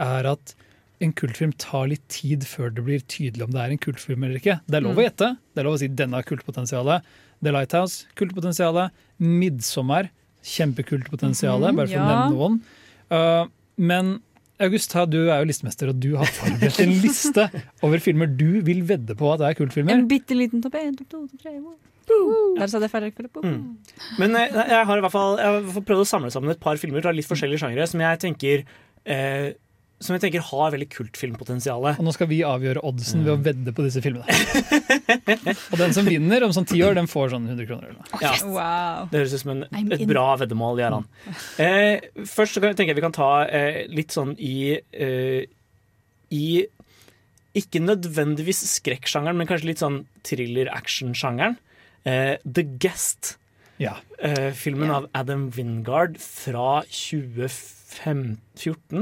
[SPEAKER 7] er at en kultfilm tar litt tid før det blir tydelig om det er en kultfilm eller ikke. Det er lov å
[SPEAKER 2] Mm.
[SPEAKER 7] gjette. Det er lov å si denne har kultpotensialet. The Lighthouse, kultpotensialet. Midtsommer, kjempekultpotensialet,
[SPEAKER 2] Mhm,
[SPEAKER 7] bare for å nevne noen. Uh, men August, du er jo listemester, og du har forberedt en liste over filmer du vil vedde på at det er kultfilmer.
[SPEAKER 2] En bitte liten topp én, topp to, topp tre. Der sa det færre.
[SPEAKER 11] Mm. Men eh, jeg har i hvert fall, jeg har i hvert fall prøvd å samle sammen et par filmer fra litt forskjellige sjangere som jeg tenker eh, som jeg tenker har veldig kultfilmpotensial.
[SPEAKER 7] Og nå skal vi avgjøre oddsen ved å vedde på disse filmene. og den som vinner om sånn ti år, den får sånn 100 kroner. Eller noe.
[SPEAKER 11] Ja.
[SPEAKER 2] Wow.
[SPEAKER 11] Det høres ut som en, et bra veddemål, Gjerran. Eh, først så kan- tenker jeg vi kan ta eh, litt sånn i eh, I ikke nødvendigvis skrekksjangeren, men kanskje litt sånn thriller-action-sjangeren. Eh, The Guest.
[SPEAKER 7] Ja.
[SPEAKER 11] Uh, filmen av Adam Wingard fra 2014.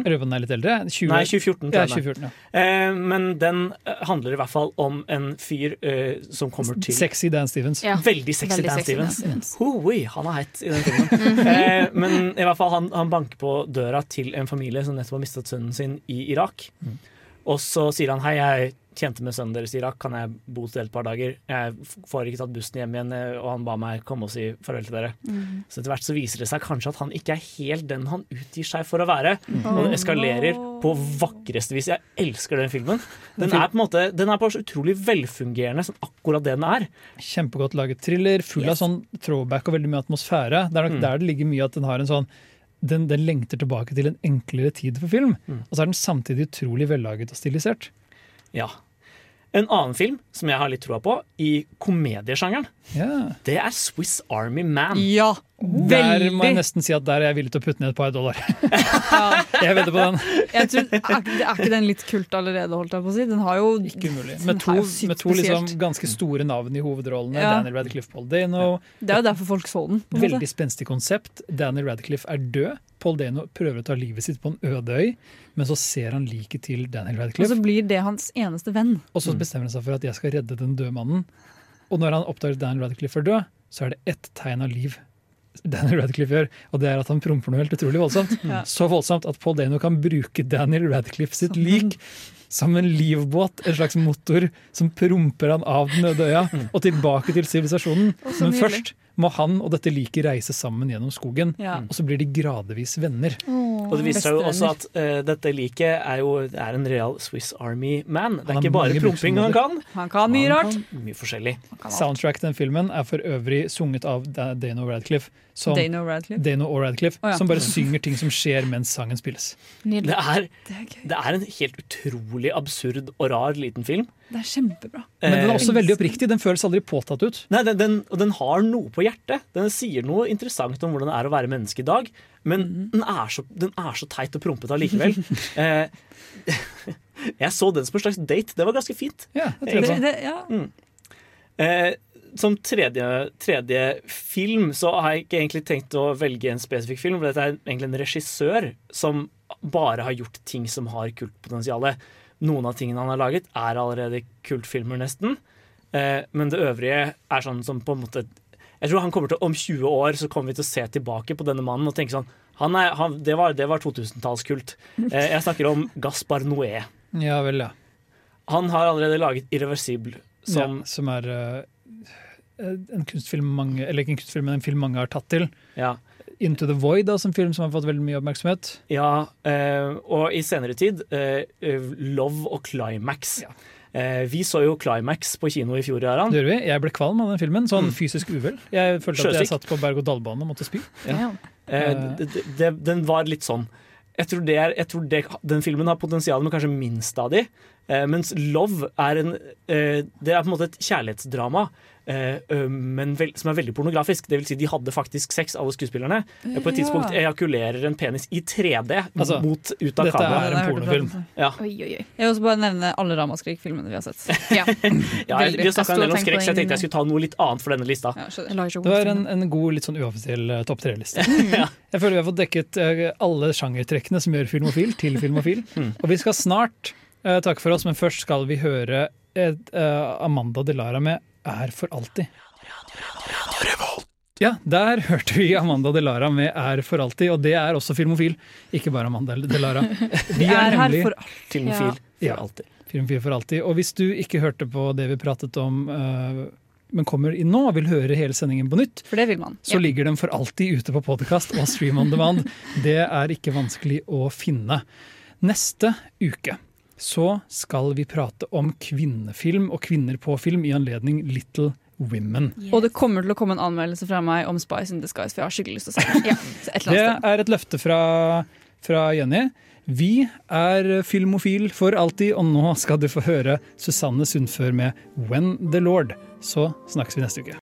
[SPEAKER 7] Røven er litt eldre? 20...
[SPEAKER 11] Nei, 2014.
[SPEAKER 7] Ja,
[SPEAKER 11] jeg den er.
[SPEAKER 7] 2014 ja.
[SPEAKER 11] Uh, men den eh, handler i hvert fall om en fyr uh, som kommer til
[SPEAKER 7] Sexy Dan Stevens.
[SPEAKER 11] Ja. Veldig sexy
[SPEAKER 7] Veldig
[SPEAKER 11] Dan
[SPEAKER 7] sexy Dan
[SPEAKER 11] Stevens.
[SPEAKER 7] Stevens.
[SPEAKER 11] Hoi, han er heit i den filmen. eh, men i hvert fall han, han banker på døra til en familie som nettopp har mistet sønnen sin i Irak. Og så sier han hei, jeg tjente med sønnen deres i Irak, kan jeg bo hos dere et par dager? Jeg får ikke tatt bussen hjem igjen, og han ba meg komme og si farvel til dere.
[SPEAKER 10] Mm.
[SPEAKER 11] Så etter hvert så viser det seg kanskje at han ikke er helt den han utgir seg for å være.
[SPEAKER 7] Mm.
[SPEAKER 11] Og det eskalerer på vakreste vis. Jeg elsker den filmen. Den
[SPEAKER 7] Den
[SPEAKER 11] er på en måte Den er på så utrolig velfungerende som akkurat det den er.
[SPEAKER 7] Kjempegodt laget thriller, full av sånn throwback og veldig mye atmosfære. Det er nok
[SPEAKER 11] Mm.
[SPEAKER 7] der det ligger mye at den har en sånn den, den lengter tilbake til en enklere tid for film.
[SPEAKER 11] Mm.
[SPEAKER 7] Og så er den samtidig utrolig vellaget og stilisert.
[SPEAKER 11] Ja. En annen film som jeg har litt troa på, i komediesjangeren,
[SPEAKER 7] yeah.
[SPEAKER 11] det er Swiss Army Man.
[SPEAKER 2] Ja,
[SPEAKER 7] Der må jeg nesten si at der er jeg villig til å putte ned et par dollar. jeg vedder på den.
[SPEAKER 2] Jeg tror, er, ikke- er ikke den litt kult allerede, holdt jeg på å si? Den har jo
[SPEAKER 7] Ikke umulig. Med to, med to liksom ganske store navn i hovedrollene.
[SPEAKER 2] Ja.
[SPEAKER 7] Daniel Radcliffe, Paul Dano.
[SPEAKER 2] Det er jo derfor folk så den.
[SPEAKER 7] Veldig spenstig konsept. Daniel Radcliffe er død. Paul Dano prøver å ta livet sitt på en øde øy, men så ser han liket til Daniel Radcliffe.
[SPEAKER 2] Og så blir det hans eneste venn.
[SPEAKER 7] Og så bestemmer han seg for at jeg skal redde den døde mannen. Og når han oppdager at Daniel Radcliffe er død, så er det ett tegn av liv Daniel Radcliffe gjør, og det er at han promper noe helt utrolig voldsomt.
[SPEAKER 2] Ja.
[SPEAKER 7] Så voldsomt at Paul Dano kan bruke Daniel Radcliffe sitt lik som en livbåt, en slags motor som promper han av den øde øya og tilbake til sivilisasjonen. Men
[SPEAKER 2] nydelig.
[SPEAKER 7] først må han og dette liket reise sammen gjennom skogen,
[SPEAKER 2] Ja.
[SPEAKER 7] og så blir de gradvis venner.
[SPEAKER 11] Og det viser seg jo også at uh, dette liket er jo er en real Swiss Army man. Det er ikke bare promping han kan.
[SPEAKER 2] Han kan mye rart.
[SPEAKER 11] kan Mye forskjellig.
[SPEAKER 7] Soundtrack til den filmen er for øvrig sunget av Dano Radcliffe. Som,
[SPEAKER 2] Dano Radcliffe?
[SPEAKER 7] Dano og Radcliffe,
[SPEAKER 2] oh, ja.
[SPEAKER 7] som bare synger ting som skjer mens sangen spilles.
[SPEAKER 11] Det er, det er en helt utrolig absurd og rar liten film.
[SPEAKER 2] Det er kjempebra.
[SPEAKER 7] Men den er også
[SPEAKER 11] Eh,
[SPEAKER 7] veldig oppriktig. Den føles aldri påtatt ut.
[SPEAKER 11] Nei, den, den, den har noe på hjertet. Den sier noe interessant om hvordan det er å være menneske i dag. Men
[SPEAKER 2] mm.
[SPEAKER 11] den, er så, den er så teit og prompete allikevel. eh, jeg så den som en slags date. Det var ganske fint.
[SPEAKER 7] Ja,
[SPEAKER 2] Det, det, ja.
[SPEAKER 11] Mm. Eh, som tredje, tredje film så har jeg ikke egentlig tenkt å velge en spesifikk film. For dette er egentlig en regissør som bare har gjort ting som har kultpotensial. Noen av tingene han har laget, er allerede kultfilmer, nesten. Eh, men det øvrige er sånn som på en måte Jeg tror han kommer til Om 20 år så kommer vi til å se tilbake på denne mannen og tenke sånn han er, han, Det var, det var 2000-tallskult. Eh, jeg snakker om Gaspar Noé.
[SPEAKER 7] Ja vel, ja.
[SPEAKER 11] Han har allerede laget Irreversible, som
[SPEAKER 7] ja, som er uh en kunstfilm mange, eller ikke en kunstfilm, men en film mange har tatt til.
[SPEAKER 11] Ja.
[SPEAKER 7] Into the Void, da, en film som har fått veldig mye oppmerksomhet.
[SPEAKER 11] Ja, eh, og i senere tid eh, Love og Climax. Eh, vi så jo Climax på kino i fjor, Aran.
[SPEAKER 7] Det gjør vi. Jeg ble kvalm av den filmen. Sånn
[SPEAKER 11] Mm.
[SPEAKER 7] fysisk uvel. Jeg følte at jeg satt på berg-og-dal-bane og måtte spy.
[SPEAKER 11] Ja. Eh, det, det, det, den var litt sånn. Jeg tror, det er, jeg tror det, den filmen har potensial med kanskje minst av de. Eh, mens Love er en eh, Det er på en måte et kjærlighetsdrama. Eh, men vel, som er veldig pornografisk. Det vil si, de hadde faktisk sex, alle skuespillerne. Eh, På et tidspunkt ejakulerer en penis i 3D
[SPEAKER 7] Altså,
[SPEAKER 11] mot, ut av
[SPEAKER 7] dette er en pornofilm.
[SPEAKER 11] Ja.
[SPEAKER 2] Jeg vil også bare nevne alle Ramaskrik-filmene vi har sett.
[SPEAKER 10] Ja.
[SPEAKER 11] Ja, jeg, vi har snakket en del om skrekk, så jeg tenkte jeg skulle ta noe litt annet for denne lista.
[SPEAKER 7] Det var en, en god, litt sånn uoffisiell eh, topp tre-liste. Jeg føler vi har fått dekket alle sjangertrekkene som gjør Filmofil til Filmofil. Og vi skal snart uh, takke for oss, men først skal vi høre et, Amanda Delara med 'Er for alltid'. Ja, der hørte vi Amanda Delara med 'Er for alltid', og det er også Filmofil, ikke bare Amanda Delara. Vi
[SPEAKER 2] er
[SPEAKER 7] nemlig-
[SPEAKER 11] Filmofil for alltid.
[SPEAKER 7] Filmofil for alltid. Og hvis du ikke hørte på det vi pratet om, eh, men kommer inn nå og vil høre hele sendingen på nytt,
[SPEAKER 2] For det vil man.
[SPEAKER 7] så ligger den for alltid ute på podkast og stream on demand. Det er ikke vanskelig å finne. Neste uke så skal vi prate om kvinnefilm og kvinner på film i anledning Little Women.
[SPEAKER 2] Og det kommer til å komme en anmeldelse fra meg om Spice in Disguise, for jeg har skikkelig lyst til å se den. Et
[SPEAKER 7] Det er et løfte fra, fra Jenny. Vi er filmofil for alltid, og nå skal du få høre Susanne Sundfør med When the Lord. Så snakkes vi neste uke.